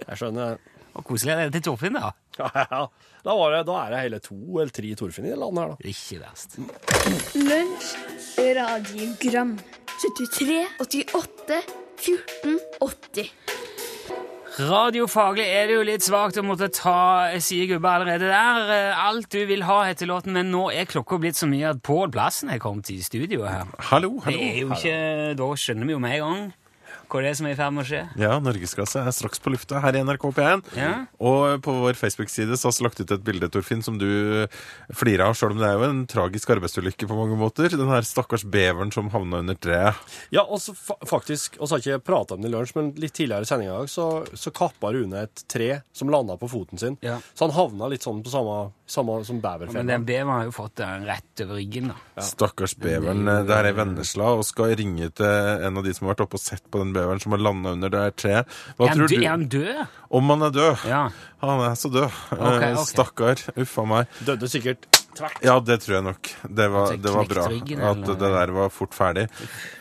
Jeg skjønner. Og koselig er det til Torfinn, da. Ja, ja. Da, var det, da er det hele to eller tre Torfinn i det landet her, da. Ikke verst. Lunsj, radiogram 73, 88, 14, 80 Radiofaglig er det jo litt svakt å måtte ta sier gubba allerede der. Eh, Alt du vil ha heter låten, men nå er klokka blitt så mye at Pål Plassen er kommet i studio her. Hallo, Det er jo hallo. ikke, Da skjønner vi jo med en gang hva det er som er i ferd med å skje. Ja, Norgesklasse er straks på lufta her i NRK P1. Ja. Og på vår Facebook-side så har vi lagt ut et bilde, Torfinn, som du flirer av, sjøl om det er jo en tragisk arbeidsulykke på mange måter. Den her stakkars beveren som havna under treet. Ja, og så fa faktisk, og så har ikke prata om det i lunsj, men litt tidligere i sendinga i dag, så, så kappa Rune et tre som landa på foten sin. Ja. Så han havna litt sånn på samme, samme som Men den beveren har jo fått den rett over ryggen, da. Stakkars beveren. Det her er Vennesla, og skal ringe til en av de som har vært oppe og sett på den beveren som har landa under det her treet. Hva Er tror du? er han død? Om han er død? Ja. Han er så død. Okay, okay. Stakkar. Uff a meg. Døde sikkert tvert. Ja, det tror jeg nok. Det var, Altså, det var bra at det der var fort ferdig.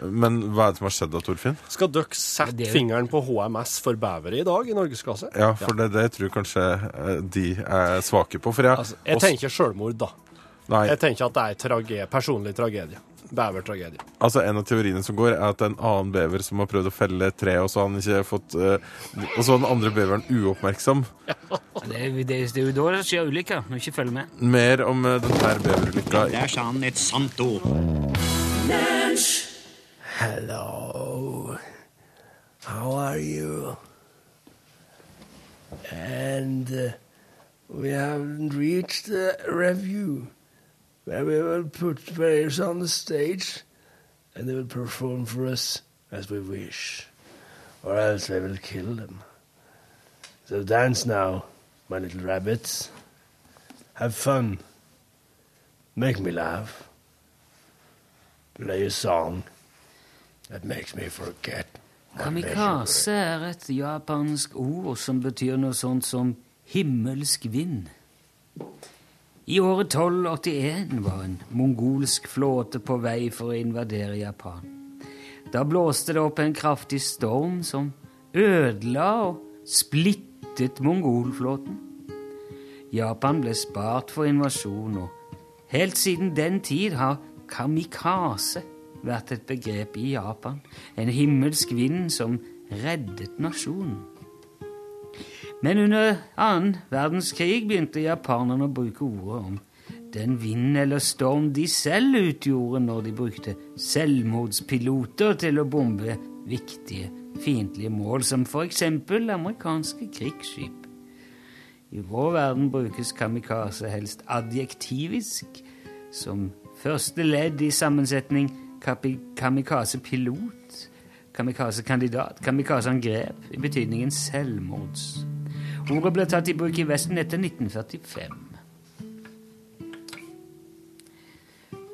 Men hva er det som har skjedd da, Torfinn? Skal dere sette er fingeren på HMS for bevere i dag i Norgesklasse? Ja, for det, det tror jeg kanskje eh, de er svake på. For jeg, Altså, jeg tenker sjølmord, da. Nei, Jeg tenker at det er trage personlig tragedie. Bevertragedie. altså En av teoriene som går, er at det er en annen bever som har prøvd å felle et tre, og så har han ikke fått eh, Og så var den andre beveren uoppmerksom. Det er, det, er, det er jo da det skjer ulykker, når du ikke følger med. Mer om eh, denne beverulykka Der sa han et sant ord. Hello. How are you? And uh, we haven't reached the review where we will put players on the stage and they will perform for us as we wish, or else I will kill them. So dance now, my little rabbits. Have fun. Make me laugh. Play a song that makes me forget. Kamikaze er et japansk ord som betyr noe sånt som himmelsk vind. I året 1281 var en mongolsk flåte på vei for å invadere Japan. Da blåste det opp en kraftig storm som ødela og splittet mongolflåten. Japan ble spart for invasjon, og helt siden den tid har kamikaze vært et begrep i Japan. En himmelsk vind som reddet nasjonen. Men under annen verdenskrig begynte japanerne å bruke ordet om den vind eller storm de selv utgjorde når de brukte selvmordspiloter til å bombe viktige fiendtlige mål, som f.eks. amerikanske krigsskip. I vår verden brukes kamikaze helst adjektivisk, som første ledd i sammensetning kamikaze-pilot, kamikaze-kandidat, kamikaze-angrep, i betydningen selvmords. Ordet ble tatt i bruk i Vesten etter 1945.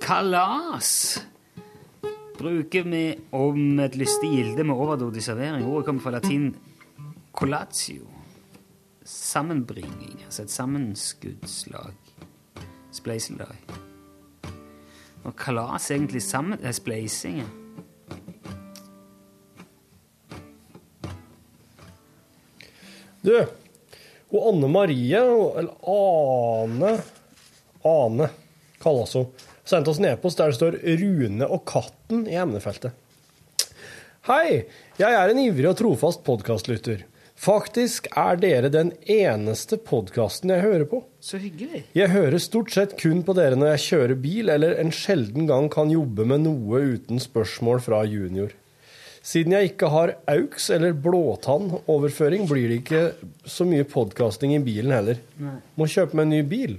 Kalas bruker vi om et lystig gilde med overdådig servering. Ordet kommer fra latin collatio. Sammenbringing, altså et sammenskudslag. Spleiselag. Og kalas er egentlig sammen, er spleising. Du, og Anne Marie, eller Ane Ane kalles hun. Sendte oss en e-post der det står 'Rune og katten' i emnefeltet. Hei, jeg er en ivrig og trofast podkastlytter. Faktisk er dere den eneste podkasten jeg hører på. Så hyggelig. Jeg hører stort sett kun på dere når jeg kjører bil, eller en sjelden gang kan jobbe med noe uten spørsmål fra junior. Siden jeg ikke har AUX eller blåtann-overføring, blir det ikke så mye podkasting i bilen heller. Nei. Må kjøpe meg en ny bil.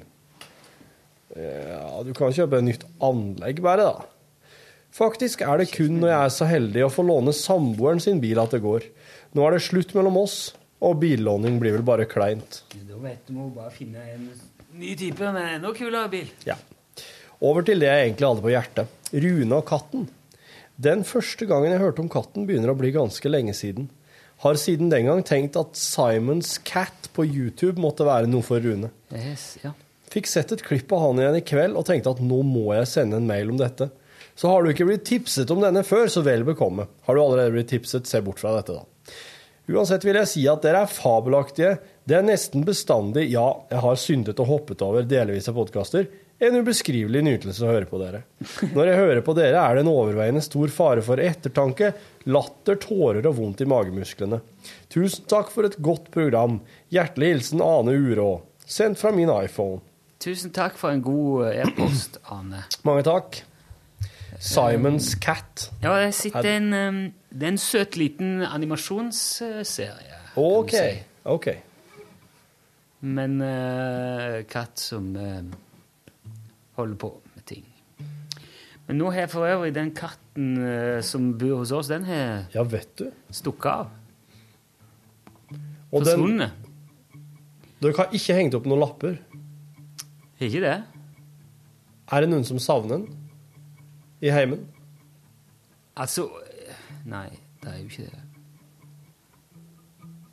Ja, du kan kjøpe et nytt anlegg bare, da. Faktisk er det kun når jeg er så heldig å få låne samboeren sin bil at det går. Nå er det slutt mellom oss, og billåning blir vel bare kleint. Da vet du må bare finne en ny type med enda kulere bil. Ja. Over til det jeg egentlig hadde på hjertet. Rune og katten. Den første gangen jeg hørte om katten, begynner å bli ganske lenge siden. Har siden den gang tenkt at Simons Cat på YouTube måtte være noe for Rune. Yes, ja. Fikk sett et klipp av han igjen i kveld og tenkte at nå må jeg sende en mail om dette. Så har du ikke blitt tipset om denne før, så vel bekomme. Har du allerede blitt tipset, se bort fra dette, da. Uansett vil jeg si at dere er fabelaktige. Det er nesten bestandig, ja, jeg har syndet og hoppet over delvis av podkaster, en ubeskrivelig nytelse å høre på dere. Når jeg hører på dere, er det en overveiende stor fare for ettertanke, latter, tårer og vondt i magemusklene. Tusen takk for et godt program. Hjertelig hilsen Ane Urå. Sendt fra min iPhone. Tusen takk for en god eh, e-post, Ane. Mange takk. Simons Cat. Ja, det sitter en, det er en søt liten animasjonsserie. OK. si. OK. Men uh, katt som eh, holder på med ting. Men nå har for øvrig den katten eh, som bor hos oss, den har Ja, stukket av. Og Forsvunnet. dere har ikke hengt opp noen lapper. Ikke det? Er det noen som savner den i heimen? Altså Nei, det er jo ikke det.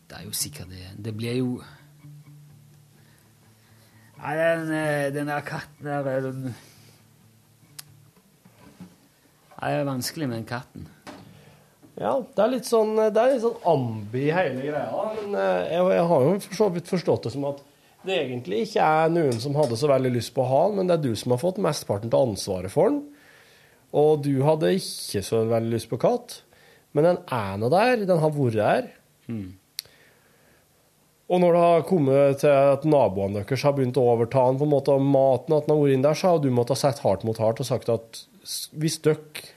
Det er jo sikkert det. Det blir jo Nei, den, eh, den der katten der er den Nei, Det er vanskelig med den katten. Ja, det er litt sånn, det er litt sånn ambi hele greia. Men eh, jeg, jeg har jo for så vidt forstått det som at det egentlig ikke er noen som hadde så veldig lyst på å ha den, men det er du som har fått mesteparten av ansvaret for den. Og du hadde ikke så veldig lyst på katt, men den er nå der. Den har vært der. Og når det har kommet til at naboene deres har begynt å overta den, på en måte, og maten at den har vært inn der, så har du måttet sette hardt mot hardt og sagt at hvis dere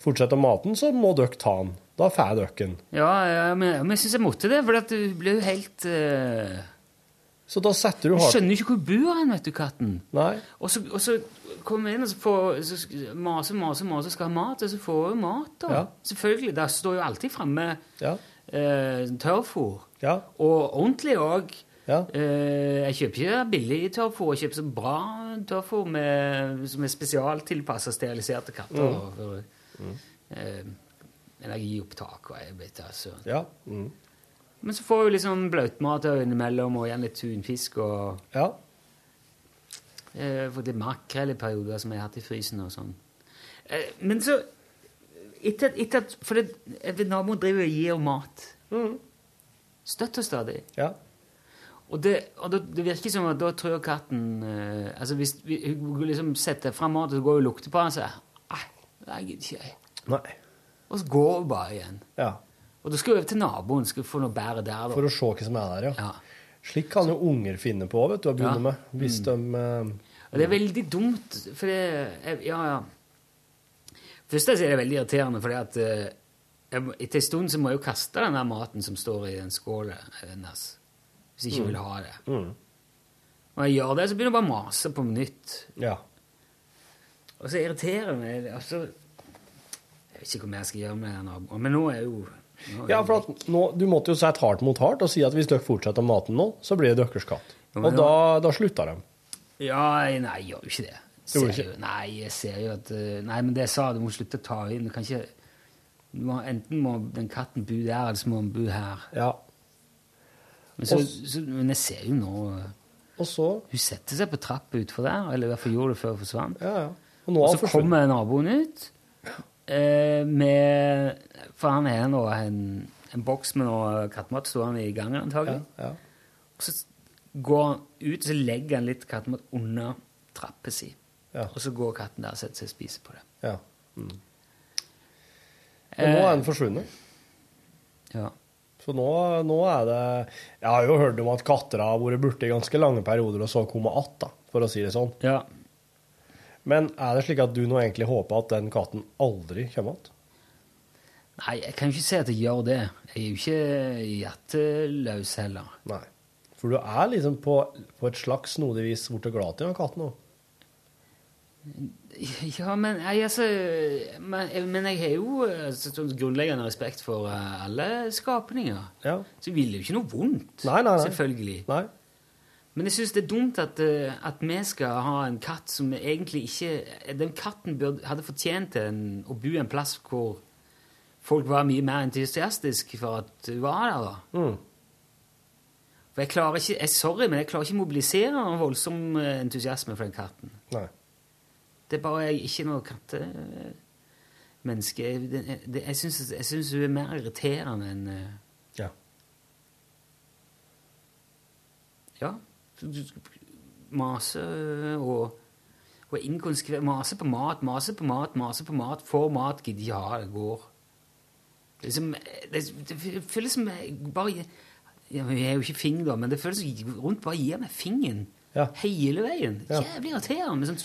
fortsetter maten, så må dere ta den. Da får dere den. Ja, ja men, men jeg syns jeg måtte det, for at du ble jo helt uh... Så da setter du Jeg Du skjønner ikke hvor bor han, vet du, katten. Nei. Og så, og så kommer jeg inn og så får så maser, maser, maser, skal ha mat, og så får hun mat, da. Ja. Selvfølgelig. Der står jo alltid framme Ja. uh, tørrfôr. Ja. Og ordentlig òg. Ja. Eh, jeg kjøper ikke billig tørrfôr, jeg kjøper så bra tørrfôr med, som er spesialtilpassa steriliserte katter. Mm. Mm. eh, energiopptak og jeg vet altså. Ja. Mm. Men så får du liksom bløtmat innimellom, og igjen litt tunfisk og ja. eh, Fått litt makrell i perioder som jeg har hatt i frysen og sånn. Eh, men så etter, etter For det, eh, naboen driver og gir mat. Støtt og stadig. Ja. Og, det, og det, det virker som at da tror katten eh, altså Hvis vi, hun liksom setter fram maten, og så går hun og lukter på den, så sier Nei, jeg gidder ikke jeg. Nei. Og så går hun bare igjen. Ja. Og da skal hun over til naboen, skal få noe bedre der, da. For å se hva som er der, ja. ja. Slik kan jo unger finne på, vet du, å begynne Ja. med. Hvis Mm. de eh, Og det er veldig dumt, for det Ja, ja. Først er det veldig irriterende, fordi at eh, etter en stund så må jeg jo kaste den der maten som står i den skåla hennes, hvis jeg ikke Mm. vil ha det. Mm. Når jeg gjør det, så begynner jeg bare å mase på nytt. Ja. Og så irriterer det meg altså, Jeg vet ikke hva jeg skal gjøre med den naboen, men nå er jeg jo nå er Ja, for at nå, Du måtte jo sette hardt mot hardt og si at hvis dere fortsetter maten nå, så blir det deres katt. Ja, Og da, da slutter de. Ja, nei, jeg gjør jo ikke det. Ser jo, nei, jeg ser jo at eh, Nei, men det jeg sa, du må slutte å ta inn. Du kan ikke må, Enten må den katten bo der, eller så må den bo her. Ja. Men, så, Og- så, men jeg ser jo nå Og så Hun setter seg på trappa utfor der, eller i hvert fall gjorde det før hun forsvant. Ja, ja. Og har så kommer naboen ut eh, med For han har nå en, en boks med noe kattemat stående i gangen, antagelig. Ja, ja. Og så går han ut, og så legger han litt kattemat under trappa si. Ja. Og så går katten der og setter seg og spiser på det. Ja. Mm. Men nå er den forsvunnet. Ja. Så nå, nå er det Jeg har jo hørt om at katter har vært borte i ganske lange perioder, og så kommer igjen, for å si det sånn. Ja. Men er det slik at du nå egentlig håper at den katten aldri kommer igjen? Nei, jeg kan ikke si at jeg gjør det. Jeg er jo ikke hjerteløs heller. Nei. For du er liksom på, på et slags snodig vis blitt glad i den katten nå. Ja, men jeg, altså, men, men jeg har jo altså, grunnleggende respekt for eh, alle skapninger. Ja. Så jeg vil jo ikke noe vondt, Nei, nei, nei. selvfølgelig. Nei. Men jeg syns det er dumt at, eh, at vi skal ha en katt som egentlig ikke Den katten burde, hadde fortjent en, å bo en plass hvor folk var mye mer entusiastiske for at hun var der. da. Mm. For jeg klarer ikke, jeg, Sorry, men jeg klarer ikke å mobilisere en voldsom eh, entusiasme for den katten. Nei. Det er bare jeg ikke noe kattemenneske. Det, det, jeg syns jeg syns hun er mer irriterende enn eh, Ja. Ja. Mase og, og inkonsekvent. Mase på mat, mase på mat, mase på mat. Får mat, gidder ikke ha det, går. Det, er som, det, det føles som bare ja, Jeg er jo ikke fing, da, men det føles som rundt bare gir meg fingeren hele veien. Ja. Jævlig irriterende sånn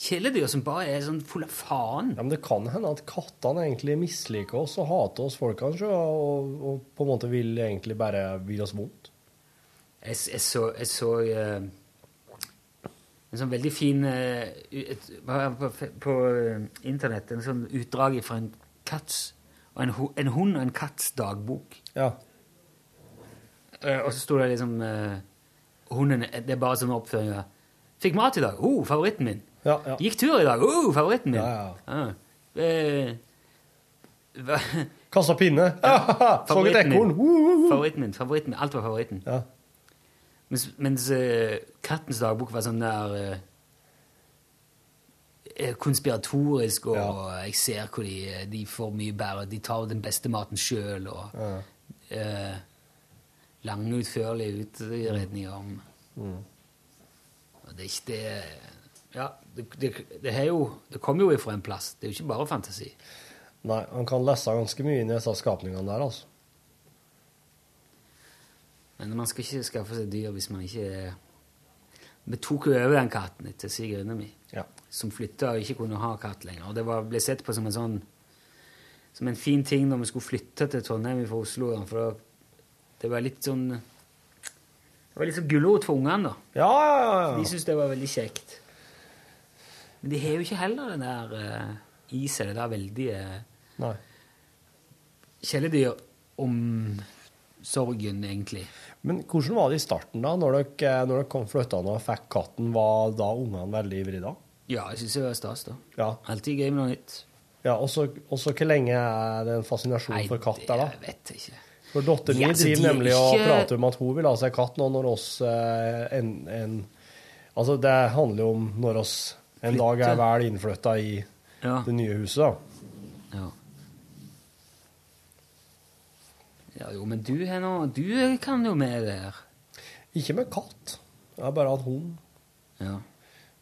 kjæledyr som bare er sånn full av faen. Ja, men det kan hende at kattene egentlig misliker oss og hater oss folk, kanskje, og, og på en måte vil egentlig bare vil oss vondt. Jeg, jeg så, jeg så uh, en sånn veldig fin uh, et, på, på, eh, internett, en sånn utdrag fra en katts og en, en hund og en katts dagbok. Ja. Og så sto det liksom hunden, Det er bare sånn oppføringer. Fikk mat i dag. Oh, favoritten min. Ja, ja. Gikk tur i dag. Oh, favoritten min. Ja, ja. Uh, Kasta pinne. Så et ekorn. Favoritten min. Favoritten min. Alt var favoritten. Ja. Mens, mens uh, kattens dagbok var sånn der eh, eh, konspiratorisk, og jeg ser hvor de, de får mye bedre De tar den beste maten sjøl, og eh, lange, utførlige utredninger om Mm. og Det er ikke det Ja, det, det, det, jo, det kommer jo ifra en plass. Det er jo ikke bare fantasi. Nei, han kan lese ganske mye inn i disse skapningene der, altså. Men man skal ikke skaffe seg dyr hvis man ikke er Vi tok jo over den katten etter svigerinna mi, Ja. som flytta og ikke kunne ha katt lenger. Og det var, ble sett på som en sånn som en fin ting når vi skulle flytte til Trondheim fra Oslo. For det var litt sånn Det var litt sånn gulrot for ungene, da. Ja, ja, ja, ja. De syntes det var veldig kjekt. Men de har jo ikke heller den der uh, i seg, det der veldige Nei. kjæledyr-omsorgen, egentlig. Men hvordan var det i starten, da? Når dere, når dere kom flyttende og fikk katten, var da ungene veldig ivrige da? Ja, jeg syns det var stas, da. Ja. Alltid gøy med noe nytt. Ja, og så hvor lenge er det en fascinasjon Nei, for katt der, da? det vet jeg ikke. For datteren min Ja, altså, driver nemlig ikke... og prater om at hun vil ha seg katt nå når oss eh, en, en Altså, det handler jo om når oss en dag er vel innflytta i Ja. det nye huset, da. Ja. ja, jo, men du nå Du kan jo med det her. Ikke med katt. Jeg har bare hatt hund. Ja.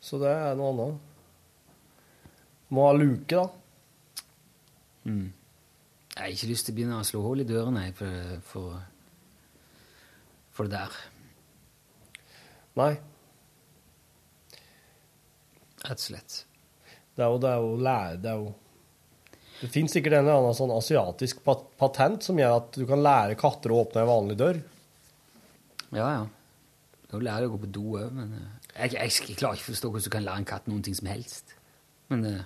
Så det er noe annet. Må ha luke, da. Mm. Jeg har ikke lyst til å begynne å slå hull i dørene for, for, for det der. Nei. Rett og slett. Det er jo, det er jo lære Det er jo Det fins sikkert en eller annen sånn asiatisk pat patent som gjør at du kan lære katter å åpne en vanlig dør. Ja, ja. Du lærer lære å gå på do òg, men eh, jeg, jeg, jeg klarer ikke å forstå hvordan du kan lære en katt noen ting som helst. Men eh,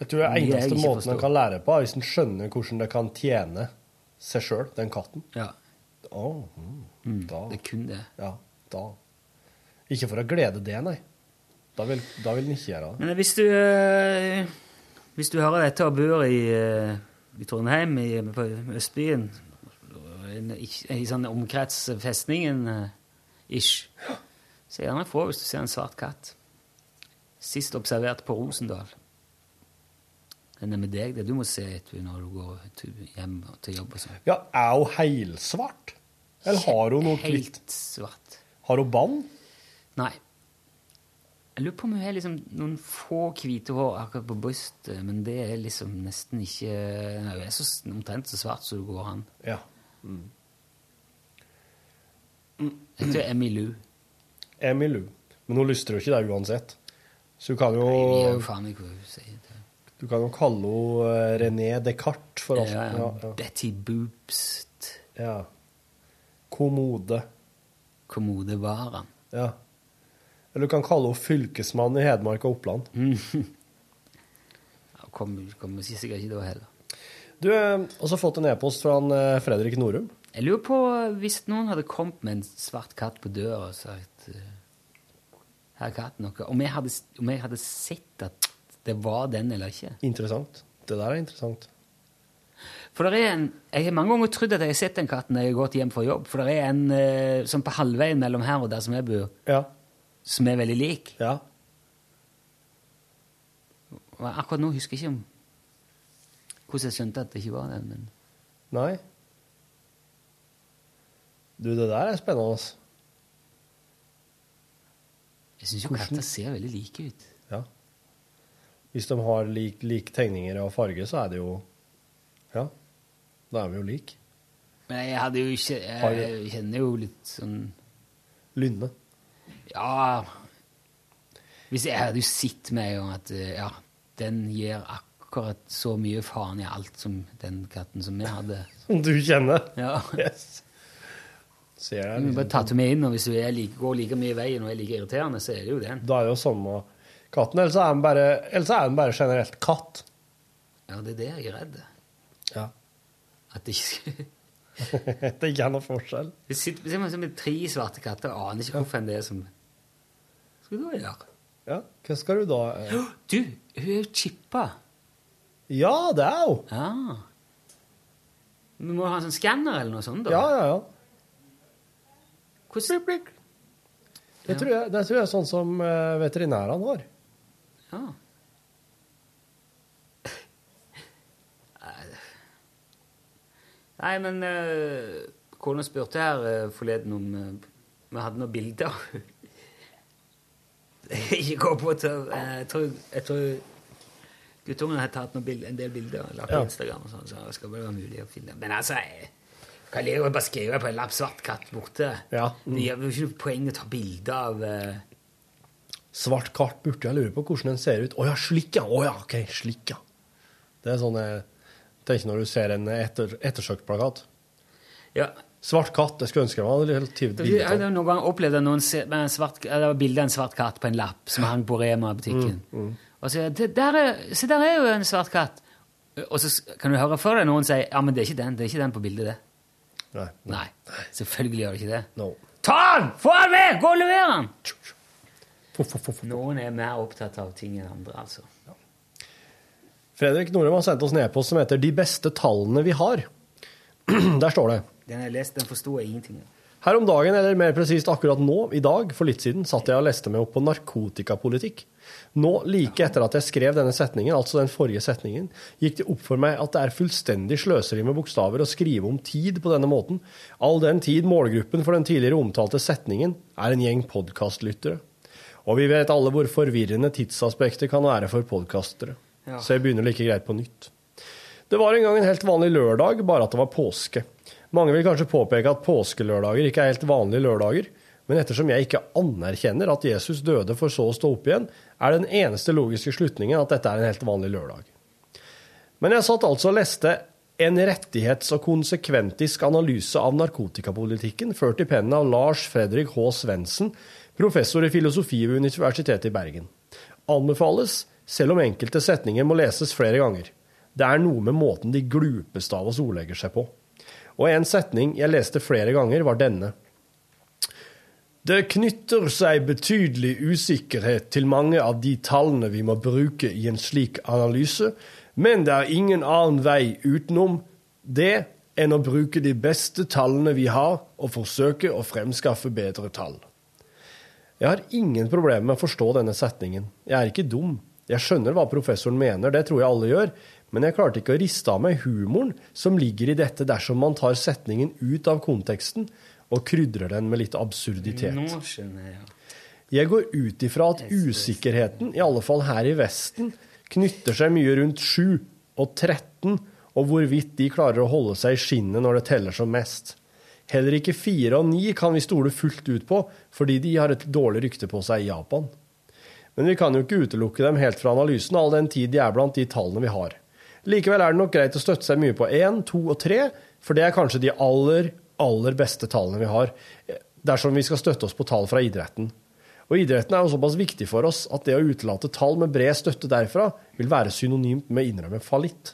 Jeg tror det er eneste måten den kan lære på, er hvis en skjønner hvordan det kan tjene seg sjøl, den katten. ja, Å, mm, da. det er kun det. Ja, da. Ikke for å glede det, nei. Da vil, da vil den ikke gjøre det. Men hvis du eh, Hvis du hører dette og bor i, eh, i Trondheim, i, på Østbyen, i sånn omkrets festningen eh, så gjerne få hvis du ser en svart katt. Sist observert på Rosendal. Den er med deg, det du må se etter når du går hjem til jobb og sånn. Ja, er hun helsvart? Eller har hun noe hvitt? Helt svart. Har hun bånd? Nei. Jeg lurer på om hun har liksom noen få hvite hår akkurat på brystet, men det er liksom nesten ikke Nei, Hun er så, omtrent så svart som det går an. Ja. Jeg tror Emilie Lou. Men hun lyster jo ikke det uansett. Så du kan jo, jo faen ikke hva hun sier. Det. du kan jo kalle henne eh, René Descartes for alt. Ja, ja. Ja. Betty Boobs. ja. Kommode. Kommodevaren. Ja. Eller du kan kalle henne fylkesmann i Hedmark og Oppland. Ja, Kommer kom sikkert ikke da heller. Du har også fått en e-post fra han, eh, Fredrik Norum. Jeg lurer på hvis noen hadde kommet med en svart katt på døra og sagt eh, Her er katten noe. Om jeg, hadde, om jeg hadde sett at det var den eller ikke. Interessant. Det der er interessant. For det er en, Jeg har mange ganger trodd at jeg har sett den katten når jeg har gått hjem fra jobb. For det er en eh, sånn på halvveien mellom her og der som jeg bor, Ja. Som er veldig lik. Ja. Og akkurat nå husker jeg ikke om hvordan jeg skjønte at det ikke var den. men... Nei. Du, det der er spennende. ass. Jeg syns jo Hvordan? katter ser veldig like ut. Ja. Hvis de har lik, lik tegninger og farge, så er det jo Ja. Da er vi jo like. Men jeg hadde jo ikke Jeg, Jeg kjenner jo litt sånn Lynne. Ja Hvis jeg hadde jo sett med en gang at eh, ja, den gir akkurat så mye faen i alt som den katten som vi hadde. Som du kjenner. Ja. Yes. Ser jeg liksom. bare ta til meg inn, og hvis du er like, går like mye i veien og er like irriterende, så er det jo den. Da er det jo samme katten. Ellers er den bare, er den bare generelt katt. Ja, det er det jeg er redd. Ja. At det ikke det ikke er noe forskjell. Det sitter er som med tre svarte katter, og aner ikke hvorfor en det er som skal du da gjøre? Ja, hva skal du da eh? Du, hun er jo chippa. Ja, det er hun! Ja. Vi må ha en sånn skanner eller noe sånt, da. Ja, ja, ja. Hvordan Det, Ja. tror jeg, det tror jeg er sånn som eh, veterinærene har. Ja. Nei, men uh, kona spurte her eh, forleden om uh, vi hadde noen bilder. Ikke gå på til eh, Jeg tror, jeg tror guttungen har tatt bilder, en del bilder og lagt på Ja. Instagram, og sånn, så det skal bare være mulig å finne. Men altså jeg, kan jeg bare skrive på en lapp 'svart katt' borte. Ja. Det gjør jo ikke noe poeng å ta bilde av uh... Svart kart burde jeg lure på hvordan den ser ut. Å ja, slik, ja. Å ja, ok, slik, ja. Det er sånn jeg tenker når du ser en etter, ettersøkt-plakat. Ja, Svart katt, Jeg skulle ønske jeg meg hadde litt Jeg bilde har noen ganger opplevd noen svart, eller det var bilde av en svart katt på en lapp som hang på Rema-butikken. Mm, Og så det, der er, Se, der er jo en svart katt! Og så kan du høre for deg noen si ja, men det er ikke den det er ikke den på bildet. det. Nei. Nei, selvfølgelig gjør det ikke det. No. Ta den! Få den vekk! Gå og lever den! Noen er mer opptatt av ting enn andre, altså. Fredrik Norum har sendt oss en e-post som heter 'De beste tallene vi har'. Der står det Den jeg leste, den forsto jeg ingenting av. Her om dagen, eller mer presist akkurat nå, i dag, for litt siden, satt jeg og leste meg opp på narkotikapolitikk. Nå, like etter at jeg skrev denne setningen, altså den forrige setningen, gikk det opp for meg at det er fullstendig sløseri med bokstaver å skrive om tid på denne måten, all den tid målgruppen for den tidligere omtalte setningen er en gjeng podkastlyttere. Og vi vet alle hvor forvirrende tidsaspektet kan være for podkastere. Ja. Så jeg begynner like greit på nytt. Det var en gang en helt vanlig lørdag, bare at det var påske. Mange vil kanskje påpeke at påskelørdager ikke er helt vanlige lørdager, men ettersom jeg ikke anerkjenner at Jesus døde for så å stå opp igjen, er den eneste logiske slutningen at dette er en helt vanlig lørdag. Men jeg satt altså og leste en rettighets- og konsekventisk analyse av narkotikapolitikken, ført i pennen av Lars Fredrik H. Svendsen, professor i filosofi ved Universitetet i Bergen. Anbefales, selv om enkelte setninger må leses flere ganger. Det er noe med måten de glupeste av oss ordlegger seg på. Og en setning jeg leste flere ganger, var denne. Det knytter seg betydelig usikkerhet til mange av de tallene vi må bruke i en slik analyse, men det er ingen annen vei utenom det enn å bruke de beste tallene vi har, og forsøke å fremskaffe bedre tall. Jeg har ingen problemer med å forstå denne setningen. Jeg er ikke dum. Jeg skjønner hva professoren mener, det tror jeg alle gjør, men jeg klarte ikke å riste av meg humoren som ligger i dette dersom man tar setningen ut av konteksten og krydrer den med litt absurditet. Nå skjønner jeg. Jeg går ut ifra at usikkerheten, i alle fall her i Vesten, knytter seg mye rundt 7 og 13, og hvorvidt de klarer å holde seg i skinnet når det teller som mest. Heller ikke 4 og 9 kan vi stole fullt ut på, fordi de har et dårlig rykte på seg i Japan. Men vi kan jo ikke utelukke dem helt fra analysen, all den tid de er blant de tallene vi har. Likevel er det nok greit å støtte seg mye på 1, 2 og 3, for det er kanskje de aller, aller beste tallene vi har, dersom vi skal støtte oss på tall fra idretten. Og idretten er jo såpass viktig for oss at det å utelate tall med bred støtte derfra vil være synonymt med å innrømme fallitt.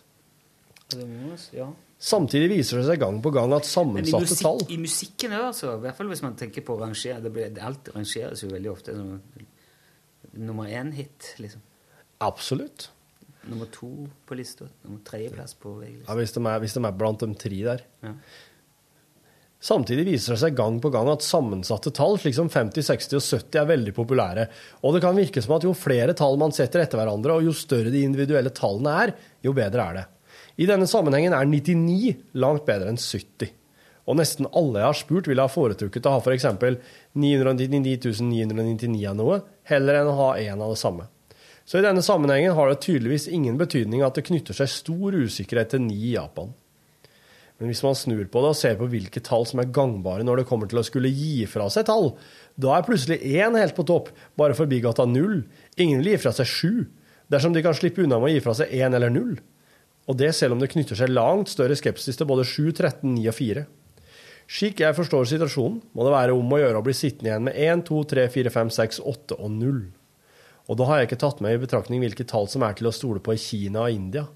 Ja. Samtidig viser det seg gang på gang at sammensatte musikk, tall i musikken òg, altså. I hvert fall hvis man tenker på å rangere. Det blir, alt rangeres jo veldig ofte som nummer én-hit, liksom. Absolutt. Nummer to på lista. Nummer tredjeplass på VG. Ja, hvis, de er, hvis de er blant de tre der. Ja. Samtidig viser det seg gang på gang at sammensatte tall, slik som 50, 60 og 70, er veldig populære. Og det kan virke som at jo flere tall man setter etter hverandre, og jo større de individuelle tallene er, jo bedre er det. I denne sammenhengen er 99 langt bedre enn 70. Og nesten alle jeg har spurt, ville ha foretrukket å ha f.eks. 999 999 av noe, heller enn å ha én av det samme. Så i denne sammenhengen har det tydeligvis ingen betydning at det knytter seg stor usikkerhet til 9 i Japan. Men hvis man snur på det og ser på hvilke tall som er gangbare når det kommer til å skulle gi fra seg tall, da er plutselig én helt på topp, bare forbigått av null. Ingen vil gi fra seg sju, dersom de kan slippe unna med å gi fra seg én eller null. Og det selv om det knytter seg langt større skepsis til både 7, 13, 9 og 4. Slik jeg forstår situasjonen, må det være om å gjøre å bli sittende igjen med 1, 2, 3, 4, 5, 6, 8 og 0. Og da har jeg ikke tatt med i betraktning hvilke tall som er til å stole på i Kina og India.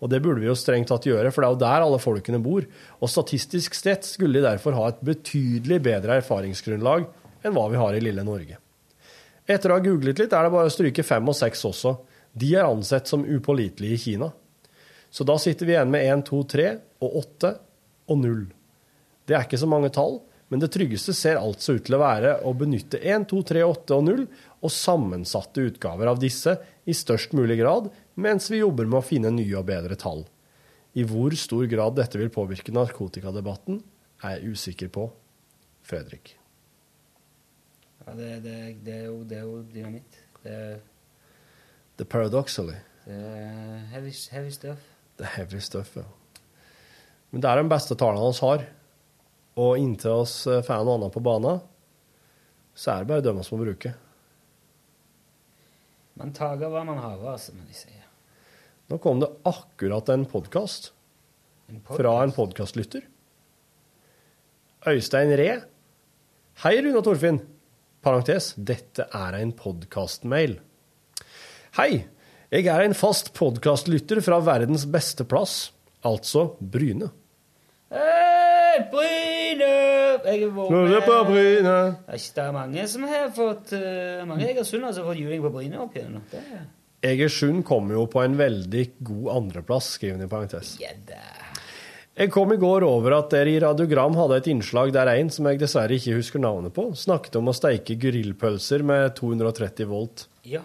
Og det burde vi jo strengt tatt gjøre, for det er jo der alle folkene bor. Og statistisk sett skulle de derfor ha et betydelig bedre erfaringsgrunnlag enn hva vi har i lille Norge. Etter å ha googlet litt er det bare å stryke fem og seks også. De er ansett som upålitelige i Kina. Så da sitter vi igjen med 1, 2, 3 og 8 og 0. Det er ikke så mange tall, men det tryggeste ser altså ut til å være å benytte 1, 2, 3, 8 og 0 og sammensatte utgaver av disse i størst mulig grad, mens vi jobber med å finne nye og bedre tall. I hvor stor grad dette vil påvirke narkotikadebatten, er jeg usikker på. Fredrik. Ja, det, det, det, er jo, det er jo dynamitt. Det, er- The paradoxally. det er heavy, heavy stuff. Det er heavy stuff, ja. Men det er de beste tallene vi har. Og inntil oss eh, får noe annet på banen, så er det bare dem vi må bruke. Man tager hva man har, altså, som de sier. Nå kom det akkurat en podkast fra en podkastlytter. Øystein Ree. Hei, Rune og Torfinn. Parentes, dette er en podkastmail. Hei, jeg er en fast podkastlytter fra verdens beste plass, altså Bryne. Hei, Bryne! Jeg har vært er det er mange som har fått uh, Mange egersunder som har fått juling på Bryne opp igjen. Det er Egersund kom jo på en veldig god andreplass, skriver han i parentes. Jeg kom i går over at dere i Radiogram hadde et innslag der en, som jeg dessverre ikke husker navnet på, snakket om å steike grillpølser med 230 volt. Ja.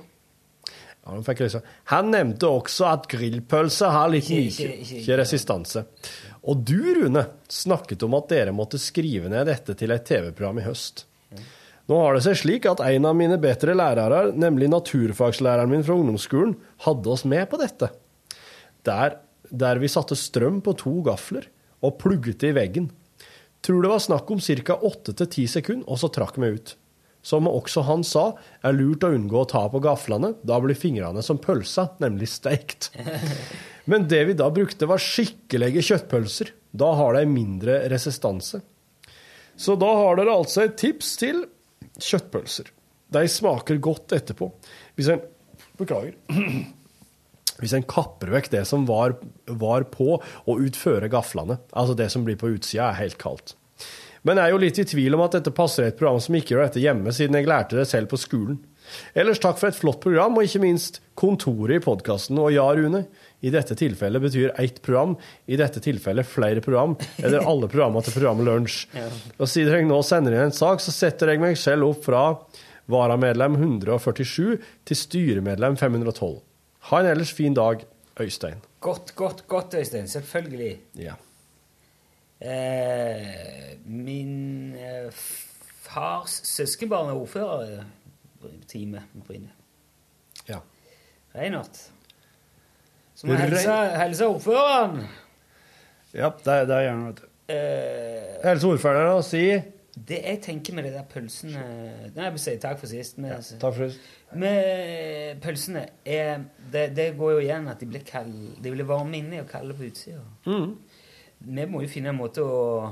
Han, han nevnte også at grillpølser har litt ikke resistanse. Og du, Rune, snakket om at dere måtte skrive ned dette til et TV-program i høst. Nå har det seg slik at en av mine bedre lærere, nemlig naturfagslæreren min fra ungdomsskolen, hadde oss med på dette. Der der vi satte strøm på to gafler og plugget det i veggen. Tror det var snakk om ca. 8-10 sekunder, og så trakk vi ut. Som også han sa, er lurt å unngå å ta på gaflene, da blir fingrene som pølsa, nemlig steikt. Men det vi da brukte, var skikkelige kjøttpølser. Da har de mindre resistanse. Så da har dere altså et tips til kjøttpølser. De smaker godt etterpå. Hvis en Beklager. Hvis en kapper vekk det som var, var på, og utfører gaflene, altså det som blir på utsida, er helt kaldt. Men jeg er jo litt i tvil om at dette passer et program som ikke gjør dette hjemme, siden jeg lærte det selv på skolen. Ellers takk for et flott program, og ikke minst kontoret i podkasten. Og ja, Rune, i dette tilfellet betyr ett program, i dette tilfellet flere program, eller alle programmer til programmet Lunsj. Ja. Og siden jeg nå sender inn en sak, så setter jeg meg selv opp fra varamedlem 147 til styremedlem 512. Ha en ellers fin dag, Øystein. Godt, godt, godt, Øystein. Selvfølgelig. Ja. Eh, min eh, fars søskenbarn er ordfører i teamet. Ja. Reinert. Så må jeg hilse, hilse ordføreren. Ja, det, det er gjerne, vet du. Uh, Helse ordføreren, da. Si det jeg tenker med de der pølsene Nei, jeg vil si takk for sist. Med, ja, Takk for sist. med pølsene er, det, det går jo igjen at de blir kalde. De blir varme inni og kalde på utsida. Mm. Vi må jo finne en måte å,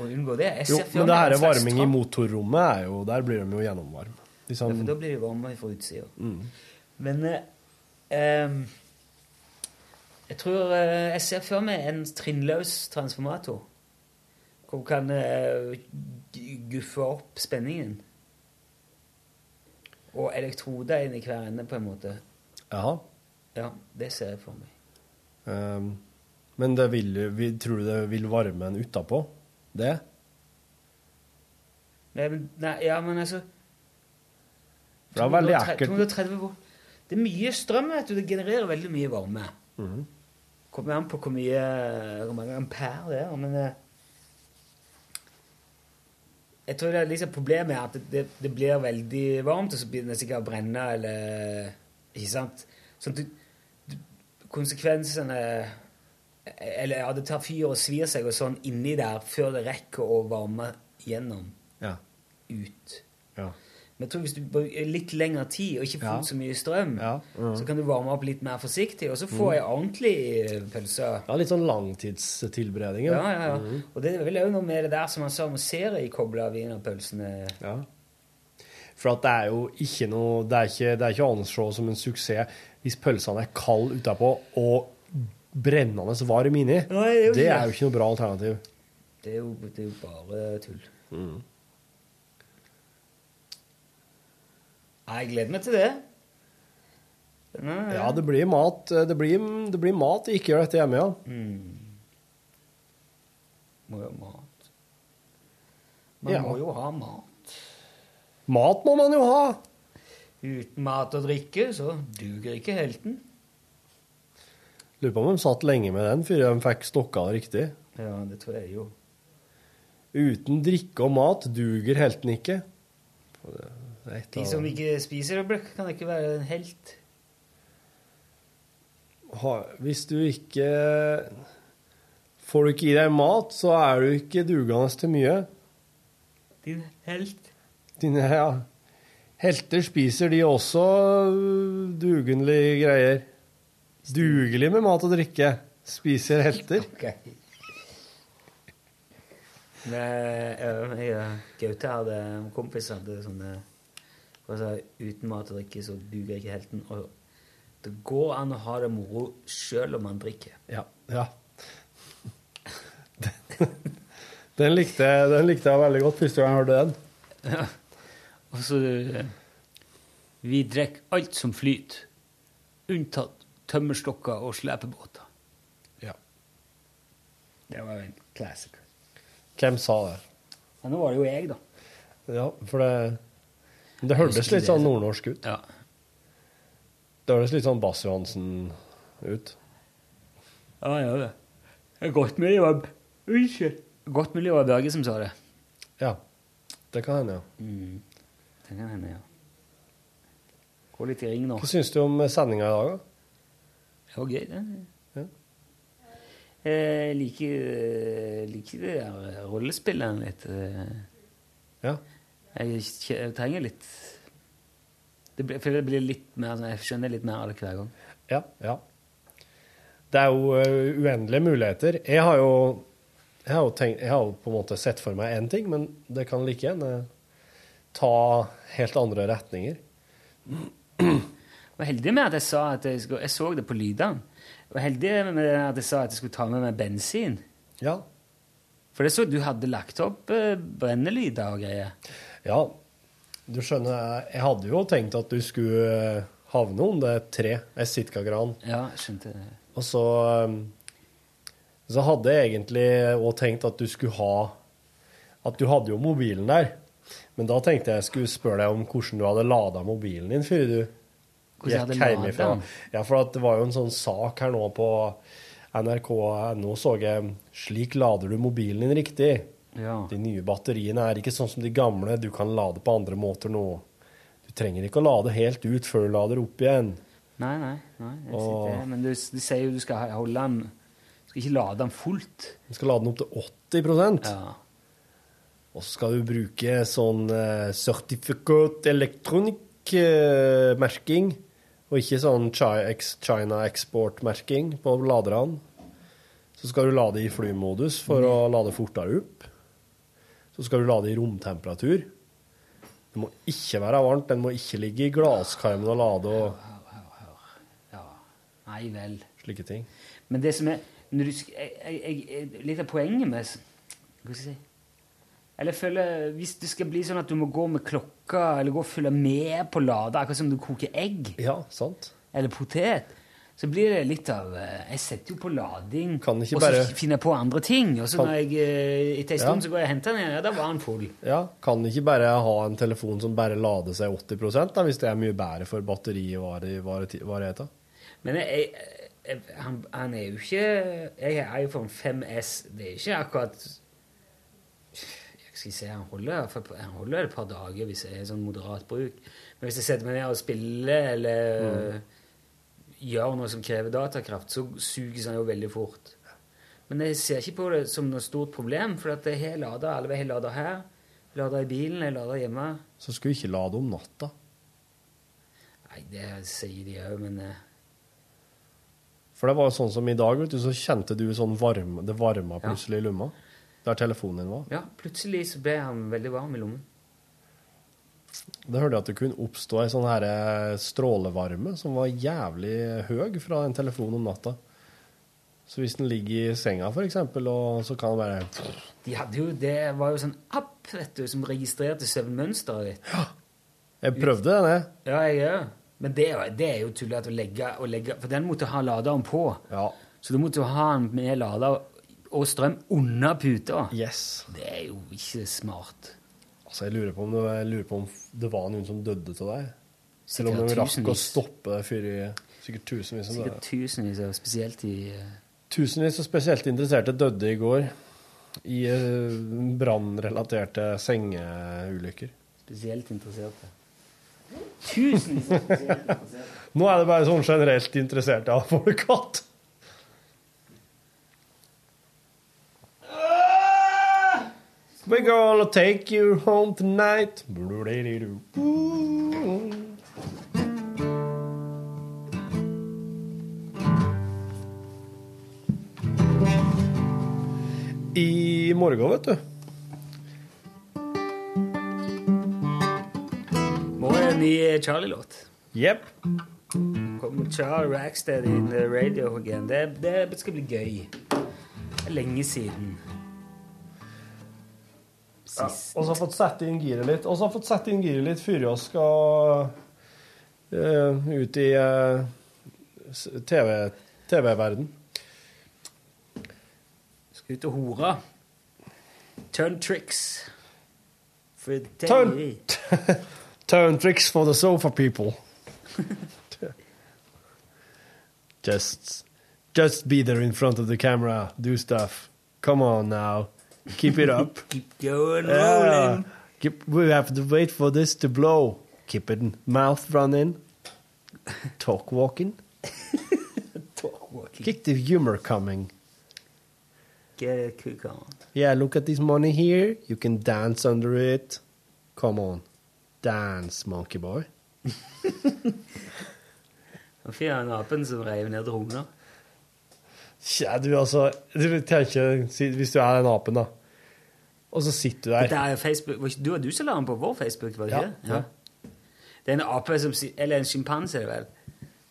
å unngå det. Jo, men det her er varming i motorrommet er jo Der blir de jo gjennomvarme. Ja, Liksom, for da blir de varme fra utsida. mm. Men eh, jeg tror eh, Jeg ser for meg en trinnløs transformator. Hvor du kan eh, guffe opp spenningen. Og elektroder inn i hver ende, på en måte. Jaha. Ja, det ser jeg for meg. Um, men det vil, vi, tror du det vil varme en utapå? Det? Nei, men, nei, ja, men altså For det er veldig 230 ekkelt. 230 volt. Det er mye strøm, vet du. Det genererer veldig mye varme. Mhm. Kommer an på hvor mye hvor mange ampere det er, men eh, Jeg tror det er liksom problemet er at det, det, det blir veldig varmt, og så begynner det sikkert å brenne, eller Ikke sant? Sånn at du Konsekvensene Eller ja, det tar fyr og svir seg og sånn inni der før det rekker å varme gjennom Ja. ut. Ja. Men jeg tror hvis du bruker litt lengre tid og ikke får Ja. så mye strøm, Mhm. så kan du varme opp litt mer forsiktig, og så få jeg ei ordentlig pølse. Ja, litt sånn langtidstilberedning. Ja, ja, ja. Mm. Og det er vel òg noe med det der som han sa om seriekobla wienerpølsene. Ja. For at det er jo ikke noe Det er ikke, det er ikke å anse som en suksess hvis pølsene er kalde utapå og brennende varme inni. Det det er jo ikke noe bra alternativ. Det er jo, det er jo bare tull. Mm. Jeg gleder meg til det. Er- Ja, det blir mat. Det blir, det blir mat. Ikke gjør dette hjemme, ja. Mm. Må jo ha mat. Man Ja. må jo ha mat. Mat må man jo ha. Uten mat og drikke, så duger ikke helten. Lurer på om de satt lenge med den før de fikk stokka riktig. Ja, det tror jeg jo. Uten drikke og mat duger helten ikke. Det et De som ikke spiser det, kan ikke være en helt. Hvis du ikke Får du ikke i deg mat, så er du ikke dugende til mye. Din helt. Dine ja, helter spiser de også dugelige dugenlige greier. Dugelig med mat og drikke. Spiser helter. Ok. Men, ja, jeg Gaute hadde en kompis som hadde sånne altså, Uten mat og drikke så duger ikke helten. Og det går an å ha det moro sjøl om man drikker. Ja. ja. Den likte, jeg- den likte jeg veldig godt første gang jeg hørte den. Ja. Og så eh, Vi drikker alt som flyter, unntatt tømmerstokker og slepebåter. Ja. Det var en classic. Hvem sa det? Ja, nå var det jo jeg, da. Ja, for det Det hørtes litt sånn nordnorsk ut. Ja. Det høres litt sånn Bass Johansen ut. Ja, ja, det. Det er godt mulig det var Unnskyld. Godt mulig det var Børge som sa det. Ja. Det kan hende, ja. Mm. Det kan hende, ja. Gå litt i ring nå. Hva syns du om sendinga i dag, da? Det var gøy, det. Jeg liker, eh, liker det der rollespillet litt. eh. Ja. Jeg, jeg trenger litt det blir, For det blir litt mer sånn, Jeg skjønner litt mer av det hver gang. Ja, ja. Det er jo eh, uendelige muligheter. Jeg har jo, jeg har jo, tenkt, jeg har jo på en måte sett for meg én ting, men det kan like gjerne ta helt andre retninger. Jeg var heldig med at jeg sa at jeg, skulle, jeg så det på lydene. Jeg var heldig med at jeg sa at jeg skulle ta med meg bensin. Ja. For det så du hadde lagt opp eh, brennelyder og greier. Ja, du skjønner, jeg hadde jo tenkt at du skulle eh, havne under et tre, ei sitkagran. Ja, skjønte det. Og så, um, så hadde jeg egentlig òg tenkt at du skulle ha At du hadde jo mobilen der. Men da tenkte jeg jeg skulle spørre deg om hvordan du hadde lada mobilen din før du jeg gikk hjemmefra. Ja, for at det var jo en sånn sak her nå på nrk.no, så jeg 'Slik lader du mobilen din riktig'. Ja. De nye batteriene er ikke sånn som de gamle. Du kan lade på andre måter nå. Du trenger ikke å lade helt ut før du lader opp igjen. Nei, nei. nei og, men du, de sier jo du skal holde den Du skal ikke lade den fullt. Du skal lade den opp til 80% Ja. Og så skal du bruke sånn uh, certificate electronic-merking, og ikke sånn China export-merking på laderne. Så skal du lade i flymodus for å lade fortere opp. Så skal du lade i romtemperatur. Det må ikke være varmt, den må ikke ligge i glasskarmen og lade og Nei vel. slike ting. Men det som er når du, jeg, jeg, jeg, Litt av poenget med Hva skal jeg si Eller jeg føler Hvis det skal bli sånn at du må gå med klokka eller gå og følge med på lade, akkurat som du koker egg Ja, sant. eller potet, så blir det litt av eh, Jeg setter jo på lading, og så bare- finner jeg på andre ting. Og så Kan- når jeg eh, etter en stund Ja. så går jeg og henter den igjen, ja, da var den full. Ja, Kan ikke bare ha en telefon som bare lader seg 80 da, hvis det er mye bedre for batterivarigheten? Men jeg, jeg, han, han er jo ikke Jeg har iPhone 5S. Det er ikke akkurat Jeg skal si, Han holder, han holder et par dager hvis jeg er sånn moderat bruk. Men hvis jeg setter meg ned og spiller eller gjør noe som krever datakraft, så suges han jo veldig fort. Men jeg ser ikke på det som noe stort problem, for at jeg har lada alle. Har lada her, lada i bilen, jeg lada hjemme. Så skulle ikke lade om natta. Nei, det sier de òg, men eh, For det var jo sånn som i dag, vet du, så kjente du sånn varme, det varma plutselig i lomma. Der telefonen din var. ja, plutselig så ble han veldig varm i lommen. Da hørte jeg at det kunne oppstå ei sånn her eh, strålevarme som var jævlig høy fra en telefon om natta. Så hvis den ligger i senga, for eksempel, og så kan den bare De hadde jo, Det var jo sånn app vet du, som registrerte søvnmønsteret ditt. Ja. Jeg prøvde jeg. Ja, jeg òg. Men det, det er jo tullete å legge, å legge For den måtte ha laderen på. Så du måtte jo ha den med lader og strøm under puta. Yes. Det er jo ikke smart. Altså, jeg lurer på om det, jeg lurer på om det var noen som døde av deg. Selv om de rakk å stoppe det før i sikkert tusenvis. Sikkert tusenvis, og spesielt i uh... Tusenvis og spesielt interesserte døde i går i uh, brannrelaterte sengeulykker. Spesielt interesserte. Tusenvis av spesielt interesserte. Nå er det bare sånn generelt interessert i å få katt. We're gonna take you home tonight. I morgen, vet du. Må en ny Charlie-låt. Jepp. Kommer Charlie Rackstead in the radio again. Det, det skal bli gøy. Det er lenge siden. Ja, og så har fått sette inn giret litt. Og så har fått sette inn giret litt før vi skal uh, ut i uh, TV-verden. Skal ut og hore. Turn tricks. For Turn, turn tricks for the sofa people. just, just be there in front of the camera. Do stuff. Come on now. Keep it up. Keep going, Yeah. rolling. Keep, we have to wait for this to blow. Keep it mouth running. Talk walking. Talk walking. Keep the humor coming. Get it, cook on. Yeah, look at this money here. You can dance under it. Come on. Dance, monkey boy. Den apen som reiv ned droner. Tja, du altså Du tenker, Hvis du er den apen, da, og så sitter du der. Det er Facebook. Du og du som la den på vår Facebook, var det Ja, ikke? ja. Det er en ape som Eller en sjimpanse, vel.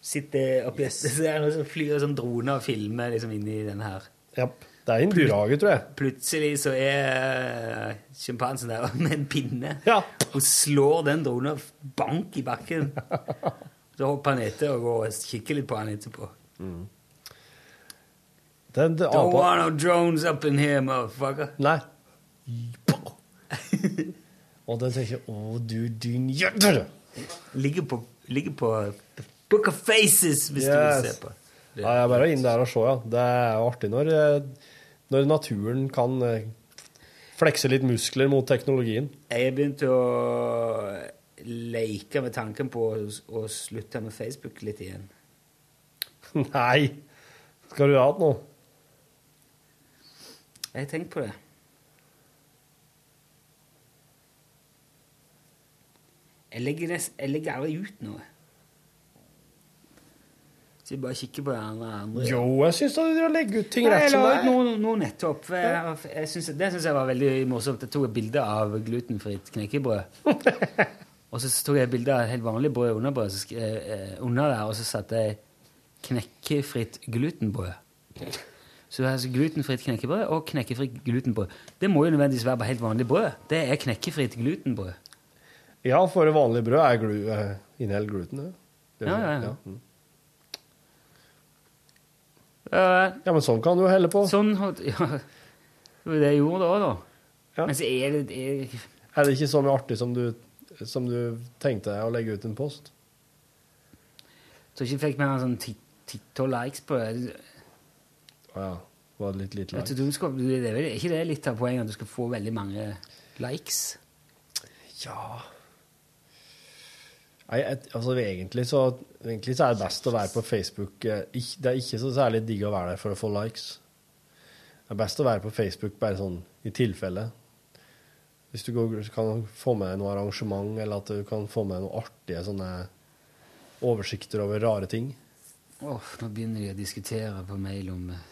Sitter oppi Så det er noe som flyr sånn droner og filmer liksom inni den her. Ja, Det er en dyrehage, tror jeg. Plutselig så er eh, sjimpansen der med en pinne Ja. og slår den dronen bank i bakken. Så hopper han etter og går og kikker litt på han etterpå. Den, den Don't apa want no drones up in here, motherfucker. Nei. Og den tenker Å, du din jøder! Ligger på, ligger på Book of Faces, hvis du vil se på. Det. Ja, jeg er bare inn der og se, ja. Det er jo artig når, eh, når naturen kan eh, flekse litt muskler mot teknologien. Jeg har begynt å leke med tanken på å slutte med Facebook litt igjen. Nei! Skal du ha igjen noe? Jeg har tenkt på det. Jeg legger, det, jeg legger aldri ut noe. Så jeg bare kikker på det andre. Jo, jeg syns du legger ut ting Nei, rett som det er. noe nettopp. Jeg, jeg synes, det syns jeg var veldig morsomt. Jeg tok et bilde av glutenfritt knekkebrød. og så tok jeg et bilde av helt vanlig brød under, brød, så eh, eh, under der, og så satte jeg 'knekkefritt glutenbrød'. Så det er altså glutenfritt knekkebrød og knekkefritt glutenbrød. Det må jo nødvendigvis være på helt vanlig brød. Det er knekkefritt glutenbrød. Ja, for vanlig brød er glu, inneholder gluten. Det ja, Ja, ja, ja. Mm. Eh, ja, men sånn kan du jo helle på. sånn ja, Det det jeg gjorde da, da. Ja. Men så er det, det er, Er det ikke så mye artig som du, som du tenkte deg å legge ut en post? Så ikke fikk mer enn sånn titt ti-tolv likes på det. Å ja. Var det litt lite Vet du, skal, du det er, vel, ikke det litt av poenget at du skal få veldig mange likes? Ja Nei, et, altså egentlig så, egentlig så er det best å være på Facebook. eh, ikk- Det er ikke så særlig digg å være der for å få likes. Det er best å være på Facebook bare sånn i tilfelle. Hvis du går, kan få med noe arrangement, eller at du kan få med noe artige sånne oversikter over rare ting. Åh, nå begynner de å diskutere på mail om eh,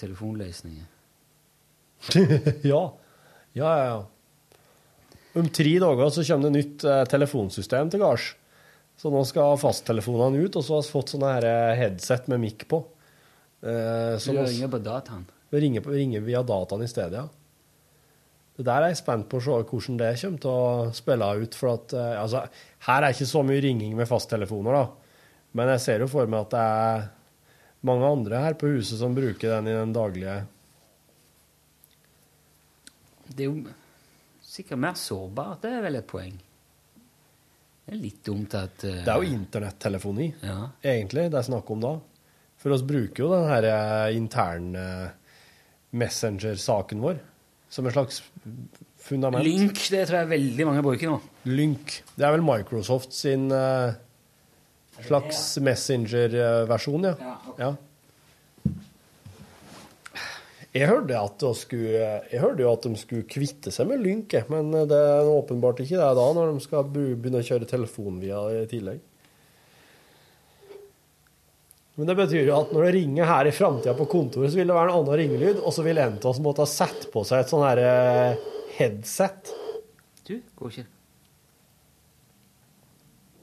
telefonløsninger. ja. Ja, ja, ja. Om tre dager så kommer det nytt eh, telefonsystem til gards. Så nå skal fasttelefonene ut, og så har vi fått sånne her eh, headset med mic på. Eh, Så du ringer på dataen. vi ringer, på- ringer via dataen i stedet, ja. Det der er jeg spent på å se hvordan det kommer til å spille ut. For at, eh, altså, her er ikke så mye ringing med fasttelefoner, da. Men jeg ser jo for meg at det er mange andre her på huset som bruker den i den daglige Det er jo sikkert mer sårbart, det er vel et poeng. Det er litt dumt at uh, Det er jo internettelefoni, Ja. egentlig, det er snakk om da. For oss bruker jo den her eh, interne Messenger-saken vår som en slags fundament. Lynk, det tror jeg veldig mange bruker nå. Lynk. Det er vel Microsoft sin eh, slags Messenger-versjon, ja. Ja, Jeg hørte, skulle, jeg hørte jo at de skulle kvitte seg med Lynk, men det er åpenbart ikke det da, når de skal begynne å kjøre telefon via i tillegg. Men det betyr jo at når det ringer her i framtida på kontoret, så vil det være en annen ringelyd, og så vil en av oss måtte ha sett på seg et sånn her eh, headset. Du, går ikke.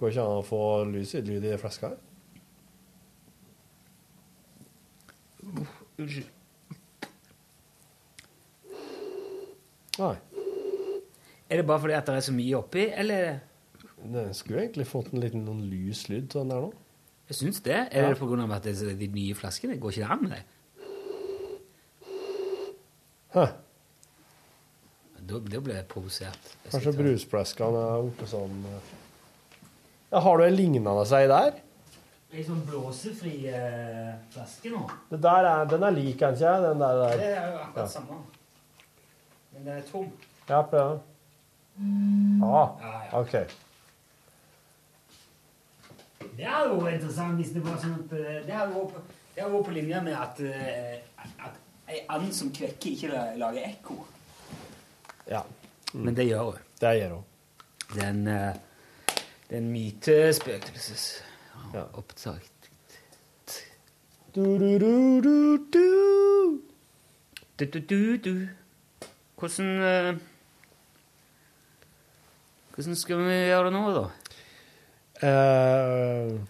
Går ikke an å få lys i lyd i flaska her? Unnskyld. Nei. Er det bare fordi at det er så mye oppi, eller? Det skulle egentlig fått en liten noen lys lyd til den der nå. Jeg syns det. Er det på grunn av at det er de nye flaskene? Går ikke det an med det? Hæ. Da, da ble jeg provosert. Kanskje brusflaskene er oppe sånn ja, Har du en lignende seg der? En sånn blåsefri eh, flaske nå. Det der er, den er lik, kanskje? den der, der, Det er jo akkurat Ja. samme. Men den er tom. Ja, prøv. Ah, Ja, ja. OK. Det hadde vært interessant hvis det var sånn at eh, Det hadde vært på, det hadde vært på linje med at, eh, at Ei and som kvekker, ikke lager ekko. Ja. Men det gjør hun. Det gjør hun. Den... eh, det en mytespøkelses Ja. opptak. Du, du, du, du, du. Du, du, du, du. Hvordan eh, Hvordan skal vi gjøre det nå, da? Uh,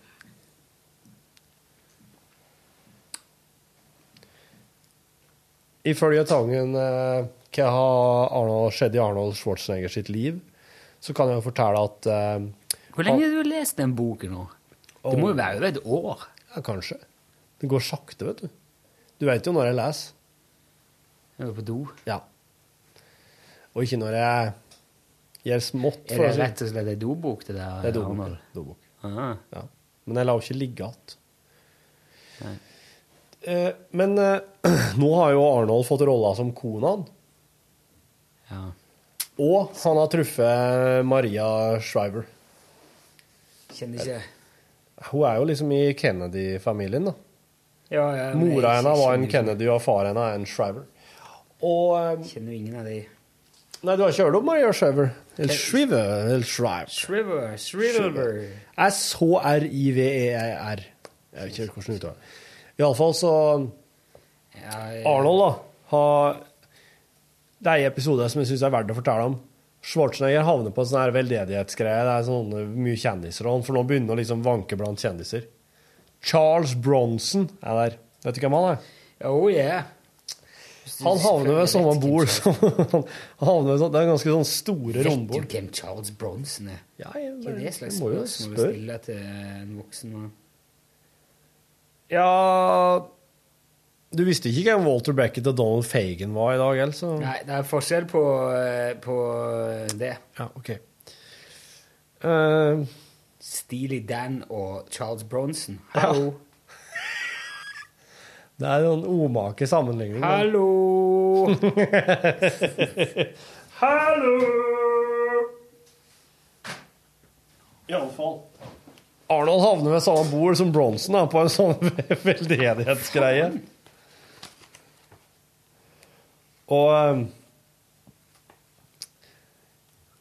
Ifølge tangen uh, hva har skjedd i Arnold Schwarzenegger sitt liv, så kan jeg jo fortelle at eh, Hvor lenge har du lest den boken nå? Det må jo være over et år. Ja, kanskje. Det går sakte, vet du. Du vet jo når jeg leser. Jeg var på do. Ja. Og ikke når jeg gjør smått. Er det rett og slett ei dobok, det der? Det er dobok. Dobok. Ah. Ja. Men jeg lar jo ikke ligge igjen. Eh, men eh, nå har jo Arnold fått rolla som konaen. Ja. Og han har truffet Maria Shriver. Kjenner ikke Hun er jo liksom i Kennedy-familien, da. ja, ja, Mora hennes var en Kennedy, og far hennes er en Shriver. Og eh, Kjenner ingen av de. Nei, du har ikke hørt om Maria Shriver? Eller Shriver? Eller Shriver. Shriver, Shriver. S-H-R-I-V-E-R. Jeg vet ikke hvordan det uttaler. Iallfall så. Arnold, da, har Det er en episode som jeg syns er verdt å fortelle om. Schwarzenegger havner på en sånn her veldedighetsgreie. Det er sånne mye kjendiser, og han får nå begynne å liksom vanke blant kjendiser. Charles Bronson er der. Vet du hvem han er? Oh, yeah. Han havner ved samme bord som han havner ved sånn, Det er ganske sånn store Vet du hvem Charles Bronson er? Ja, jeg, Hva er det slags spørsmål du stiller til en voksen mann? Ja Du visste ikke hvem Walter Beckett og Donald Fagan var i dag, Altså. Nei, det er forskjell på, eh, på det. Ja, OK. Uh, Steely Dan og Charles Bronson. Ja. Hallo. det er en omake sammenligning. men- Hallo! Hallo! Iallfall. Arnold havner ved samme bord som Bronson på en sånn veldedighetsgreie. Og eh,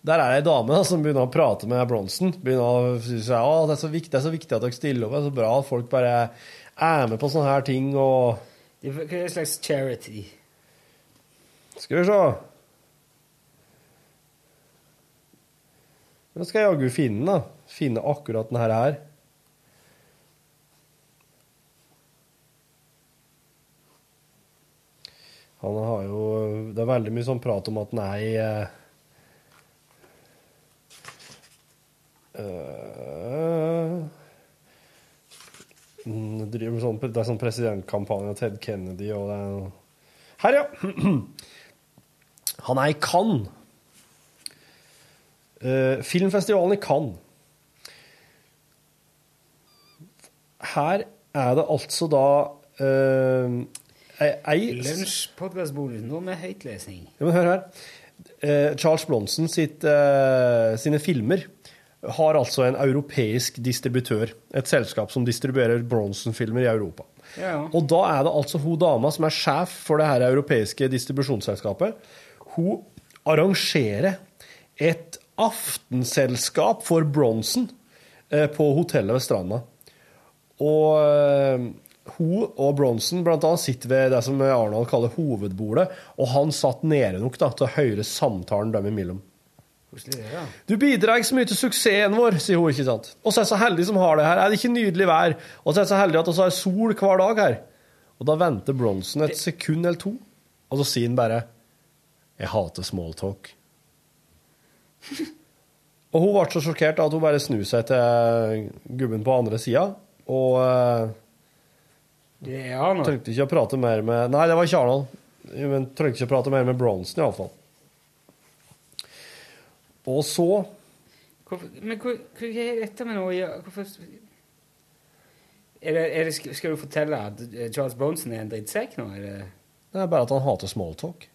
der er det ei dame da, som begynner å prate med Bronson. Begynner å si at det, det er så viktig at dere stiller opp. Det er så bra at folk bare er med på sånne her ting. og... Det er- slags charity? Skal vi se. Nå skal jeg jaggu finne den. Finne akkurat den her. Han har jo Det er veldig mye sånn prat om at han er i eh, eh, mm, driver sånn, Det er sånn presidentkampanje Ted Kennedy og det er Her, ja! Han er i Cannes. Eh, filmfestivalen i Cannes. Her er det altså da ei Lunsj-podkastbonus. Nå med høytlesning. ja, men hør her. Eh, Charles Bronson sitt, eh, sine filmer har altså en europeisk distributør. Et selskap som distribuerer Bronson-filmer i Europa. Ja, ja. Og da er det altså hun dama som er sjef for det her europeiske distribusjonsselskapet. Hun arrangerer et aftenselskap for Bronson eh, på hotellet ved stranda. Og hun og Bronson blant annet sitter ved det som Arnold kaller hovedbordet, og han satt nede nok da, til å høre samtalen dem imellom. Du bidrar så mye til suksessen vår, sier hun, ikke sant? Og så er jeg så heldig som har det her. Er det ikke nydelig vær? Og så er jeg så heldig at vi har sol hver dag her. Og da venter Bronson et sekund eller to, og så sier han bare Jeg hater smalltalk. og hun ble så sjokkert at hun bare snur seg til gubben på andre sida, og eh, Det er trengte ikke å prate mer med Nei, det var ikke Arnold. Men trengte ikke å prate mer med Bronson, iallfall. Og så Hvorfor, men hva, hva er dette med noe? Hvorfor er det, er det, skal- du fortelle at eh, Charles Bronson er en drittsekk nå? Er det, Det er bare at han hater smalltalk.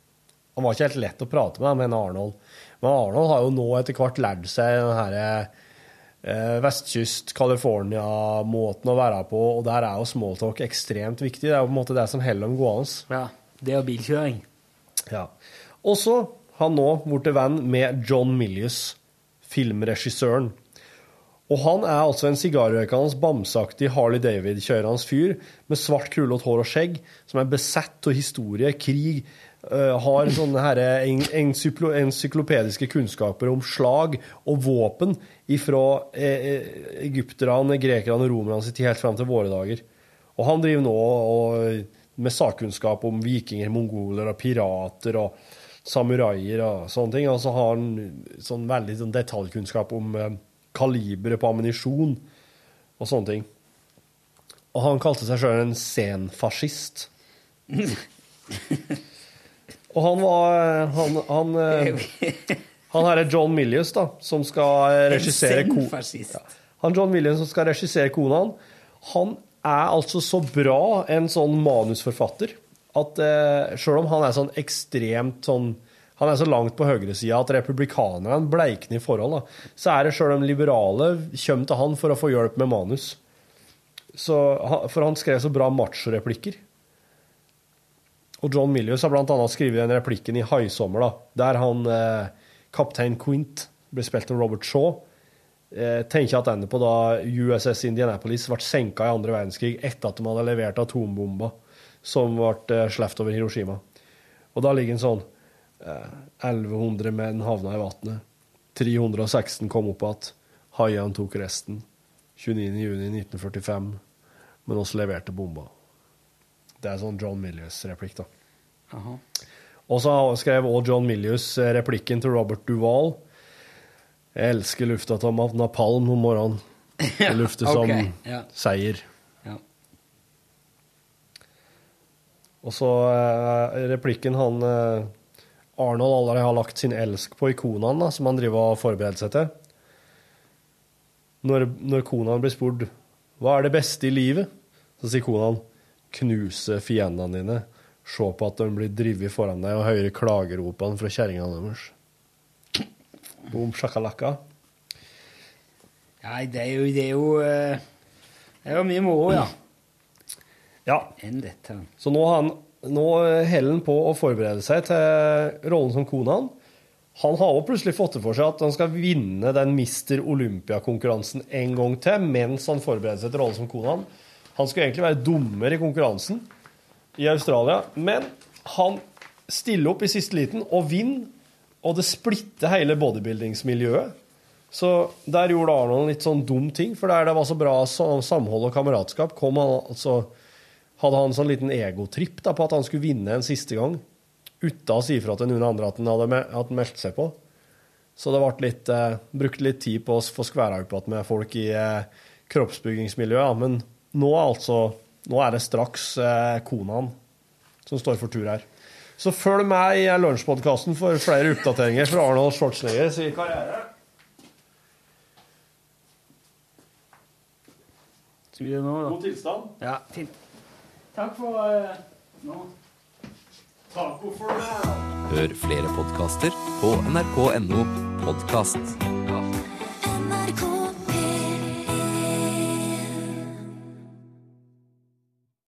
Han var ikke helt lett å prate med, men Arnold Men Arnold har jo nå etter hvert lært seg den her eh, vestkyst, California-måten å være på, og der er jo smalltalk ekstremt viktig. Det er jo på en måte det som holder dem gående. ja. Det og bilkjøring. Ja. Og så har han nå blitt venn med John Milius, filmregissøren. Og han er altså en sigarrøykende, bamseaktig Harley David-kjørende fyr med svart, krøllete hår og skjegg, som er besett av historie, krig, har sånne her en- encyclo- encyklopediske kunnskaper om slag og våpen fra eh, egypterne, grekerne og romerne sitt helt fram til våre dager. Og han driver nå og, med sakkunnskap om vikinger, mongoler og pirater og samuraier og sånne ting. Og så har han sånn veldig sånn detaljkunnskap om eh, kaliberet på ammunisjon og sånne ting. Og han kalte seg sjøl en senfascist. og han var Han, han, eh, han herre er John Milius, da, som skal regissere kona Zen-fascist. Han John Millius som skal regissere Konan, han er altså så bra en sånn manusforfatter at eh, selv om han er sånn ekstremt sånn Han er så langt på høyresida at republikanerne bleikner i forhold, da, så er det selv de liberale kommer til han for å få hjelp med manus. Så, for han skrev så bra machoreplikker. Og John Milius har annet skrevet den replikken i 'Haisommer', da, der han eh, kaptein Quint blir spilt av Robert Shaw eh, tenker at ender på da USS Indianapolis ble senka i andre verdenskrig etter at de hadde levert atombomba som ble eh, sluppet over Hiroshima. Og da ligger en sånn eh, 1100 menn havna i vannet. 316 kom opp igjen. Haiene tok resten. 29.6.1945. Men oss leverte bomba. Det er sånn John Milius-replikk, da. Og så skrev også John Milius replikken til Robert Duvall. Jeg elsker lufta av napalm om morgenen. Det lufter som okay, ja. seier. Ja. Og så eh, replikken han eh, Arnold allerede har lagt sin elsk på ikonene, da, som han driver og forbereder seg til. Når, når konaen blir spurt hva er det beste i livet, så sier konaen knuse fiendene dine, se på at de blir drevet foran deg, og høre klageropene fra kjerringene deres. Boom shakalaka. Nei, det er jo Det er jo, eh, det er jo mye moro, ja. Ja. Enn dette. Så nå, han, nå holder han på å forberede seg til rollen som konaen. Han har også plutselig fått det for seg at han skal vinne den Mister Olympia-konkurransen en gang til mens han forbereder seg til rollen som konaen. Han skulle egentlig være dommer i konkurransen i Australia, men han stiller opp i siste liten og vinner, og det splitter hele bodybuildingsmiljøet. Så der gjorde Arnold en litt sånn dum ting, for der det var så bra samhold og kameratskap, kom han altså hadde han sånn liten egotripp på at han skulle vinne en siste gang, uten å si ifra til noen andre at han hadde meldt seg på. Så det ble litt, eh, brukte litt tid på å få skværa opp igjen med folk i eh, kroppsbyggingsmiljøet. Ja. Men nå, altså, nå er det straks eh, konaen som står for tur her. Så følg med i lunsjpodkasten for flere oppdateringer fra Arnold Schwarzenegger sin karriere. Skal vi det nå, da? God tilstand. Ja, fint. Takk for eh, nå. Taco for now. Hør flere podkaster på nrk.no podkast.